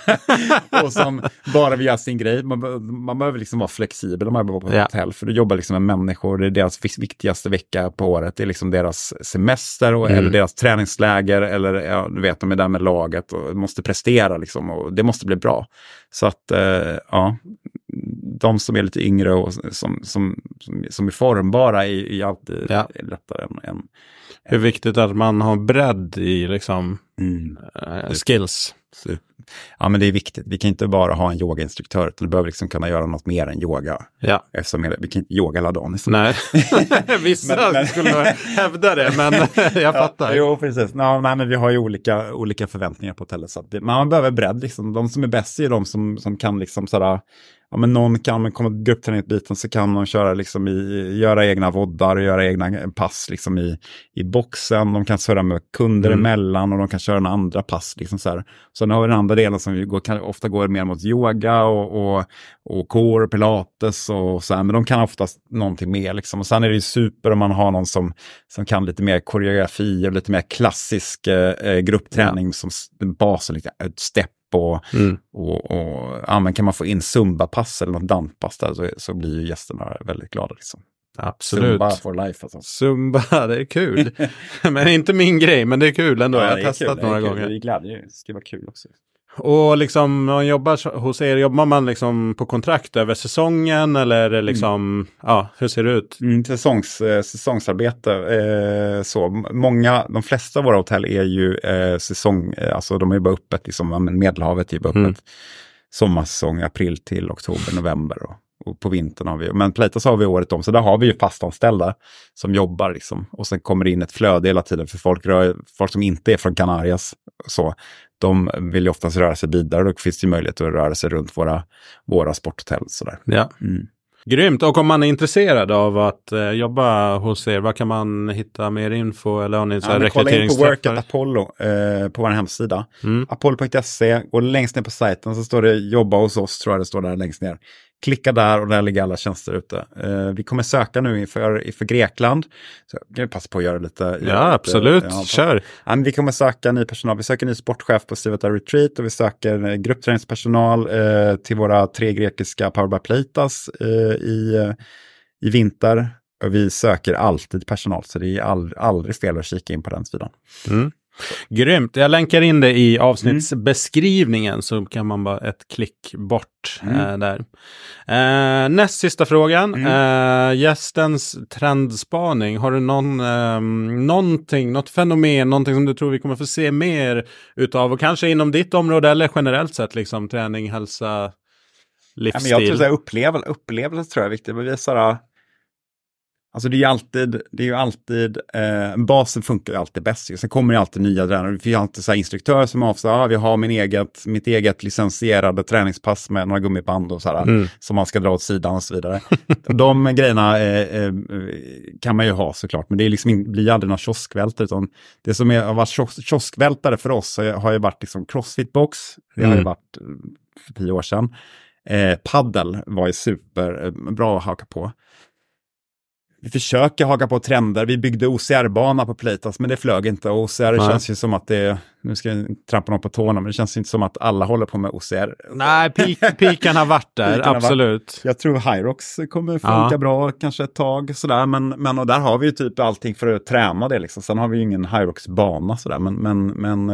(laughs) och som bara vill göra sin grej. Man, man behöver liksom vara flexibel om man vara på ja. hotell, för du jobbar liksom med människor, det är deras viktigaste vecka på året, det är liksom deras semester och, mm. eller deras träningsläger eller ja, du vet, de är där med laget och måste prestera liksom och det måste bli bra. Så att, eh, ja, de som är lite yngre och som, som, som, som är formbara är, är alltid ja. lättare än, än hur viktigt att man har bredd i liksom mm. uh, skills. Ja, men det är viktigt. Vi kan inte bara ha en yogainstruktör, utan du behöver liksom kunna göra något mer än yoga. Ja. Eftersom vi kan inte yoga hela dagen. Nej, (laughs) vissa men, men... skulle hävda det, men (laughs) jag fattar. Ja, jo, precis. No, nej, men vi har ju olika, olika förväntningar på hotellet. Så att man behöver bredd. Liksom. De som är bäst är de som, som kan liksom sådär, ja, men någon kan, men kommer gruppträningsbiten så kan de köra liksom i, göra egna voddar, göra egna pass liksom i, i boxen. De kan köra med kunder mm. emellan och de kan köra en andra pass. Liksom så här. Sen har vi den andra delen som går, kan, ofta går mer mot yoga och, och, och core, pilates och så här. Men de kan oftast någonting mer. Liksom. Och sen är det ju super om man har någon som, som kan lite mer koreografi och lite mer klassisk eh, gruppträning ja. som basen, lite, step och, mm. och, och ja, kan man få in zumba-pass eller något danspass där så, så blir ju gästerna väldigt glada. Liksom. Absolut. Zumba for life alltså. Zumba, (laughs) det är kul. (laughs) men inte min grej, men det är kul ändå. Ja, Jag har testat några gånger. Det är glädje, det ska vara kul också. Och liksom, man jobbar hos er, jobbar man liksom på kontrakt över säsongen eller liksom, mm. ja, hur ser det ut? Mm, säsongs, eh, säsongsarbete, eh, så. Många, de flesta av våra hotell är ju eh, säsong, eh, alltså de är bara öppet, liksom, Medelhavet är ju bara öppet. Mm. Sommarsäsong, april till oktober, november. Och, och på vintern har vi, men Playtas har vi året om, så där har vi ju fastanställda som jobbar liksom. Och sen kommer det in ett flöde hela tiden för folk, rör, folk som inte är från Canarias. Så, de vill ju oftast röra sig vidare och då finns det möjlighet att röra sig runt våra, våra sporthotell. Sådär. Ja. Mm. Grymt! Och om man är intresserad av att eh, jobba hos er, vad kan man hitta mer info? Eller har ni så ja, Kolla in på Work at Apollo eh, på vår hemsida. Mm. Apollo.se, och längst ner på sajten så står det jobba hos oss, tror jag det står där längst ner. Klicka där och där ligger alla tjänster ute. Uh, vi kommer söka nu inför, inför Grekland. Så jag kan passa på att göra lite. Ja, lite, absolut. Ja, Kör! Ja, vi kommer söka ny personal. Vi söker ny sportchef på Stivata Retreat och vi söker eh, gruppträningspersonal uh, till våra tre grekiska Power by Playtas uh, i, i vinter. Och vi söker alltid personal, så det är all, aldrig fel att kika in på den sidan. Mm. Grymt. Jag länkar in det i avsnittsbeskrivningen mm. så kan man bara ett klick bort mm. äh, där. Äh, näst sista frågan. Mm. Äh, gästens trendspaning. Har du någon, äh, någonting, något fenomen, någonting som du tror vi kommer få se mer utav? Och kanske inom ditt område eller generellt sett, liksom träning, hälsa, livsstil? Ja, men jag tror att upplevelse, upplevelse tror jag är viktigt. Men vi är sådär, Alltså det är ju alltid, det är alltid eh, basen funkar ju alltid bäst. Sen kommer det alltid nya tränare. Vi har alltid så instruktörer som avsar, ah, vi har min eget, mitt eget licensierade träningspass med några gummiband och sådär, mm. som man ska dra åt sidan och så vidare. (laughs) De grejerna eh, eh, kan man ju ha såklart, men det är liksom, blir aldrig några kioskvältare. Utan det som är, har varit kios kioskvältare för oss har ju varit liksom crossfit-box, det har ju mm. varit eh, för tio år sedan. Eh, paddel var ju superbra att haka på vi försöker haka på trender. Vi byggde OCR-bana på Playtas, men det flög inte. Och OCR Nej. känns ju som att det, nu ska jag trampa någon på tårna, men det känns inte som att alla håller på med OCR. Nej, (laughs) piken har varit där, absolut. Varit. Jag tror Hyrox kommer funka ja. bra kanske ett tag, sådär. Men, men och där har vi ju typ allting för att träna det. Liksom. Sen har vi ju ingen Hyrox-bana, sådär. Men, men, men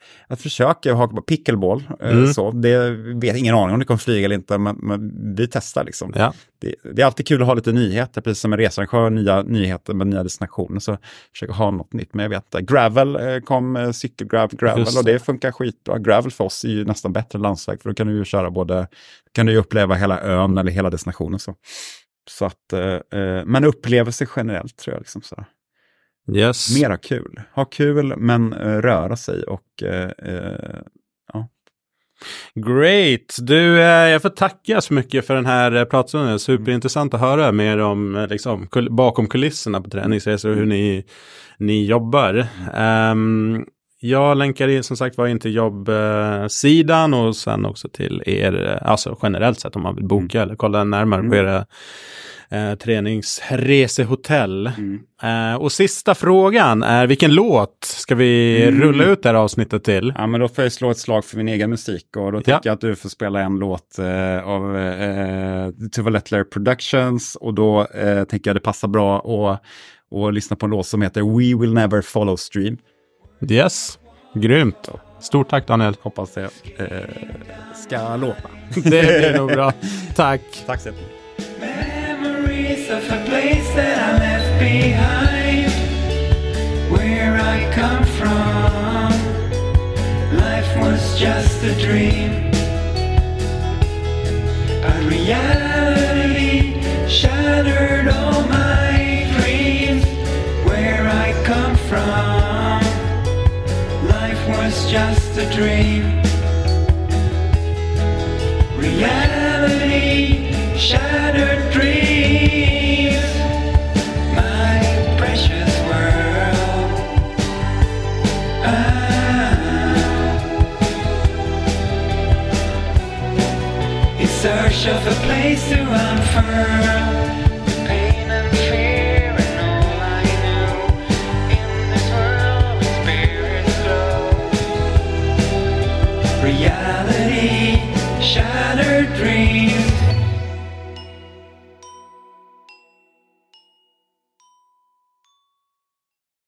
eh, jag försöker haka på pickleball. Eh, mm. Så det vet ingen aning om det kommer flyga eller inte, men, men vi testar liksom. Ja. Det, det, är alltid kul att ha lite nyheter, precis som en researrangör, nya nyheter med nya destinationer. Så försöker ha något nytt. Men jag vet att gravel eh, kom, eh, cykelgravel, gravel och det funkar skitbra. Gravel för oss är ju nästan bättre än landsväg, för då kan du ju köra både, kan du ju uppleva hela ön eller hela destinationen. Så, så att, eh, men upplevelse generellt tror jag. Liksom, så. Yes. Mera kul. Ha kul men uh, röra sig och uh, ja. Great! Du, jag får tacka så mycket för den här pratstunden. Superintressant att höra mer om liksom, bakom kulisserna på träningsresor och hur ni, ni jobbar. Um, jag länkar in, som sagt var in till jobbsidan och sen också till er, alltså generellt sett om man vill boka mm. eller kolla närmare mm. på era eh, träningsresehotell. Mm. Eh, och sista frågan är vilken låt ska vi mm. rulla ut det här avsnittet till? Ja, men då får jag slå ett slag för min egen musik och då tycker ja. jag att du får spela en låt eh, av eh, Tuva Lettler Productions och då eh, tänker jag det passar bra att och lyssna på en låt som heter We Will Never Follow Stream. Yes, grymt. Stort tack Daniel. Hoppas det eh, ska låta. det blir nog bra. (laughs) Tack. Tack så mycket. Of a place that I left behind. Where I come from, life was just a dream. But reality shattered all my dreams. Where I come from, life was just a dream. Reality shattered dreams. Of a place to unfurl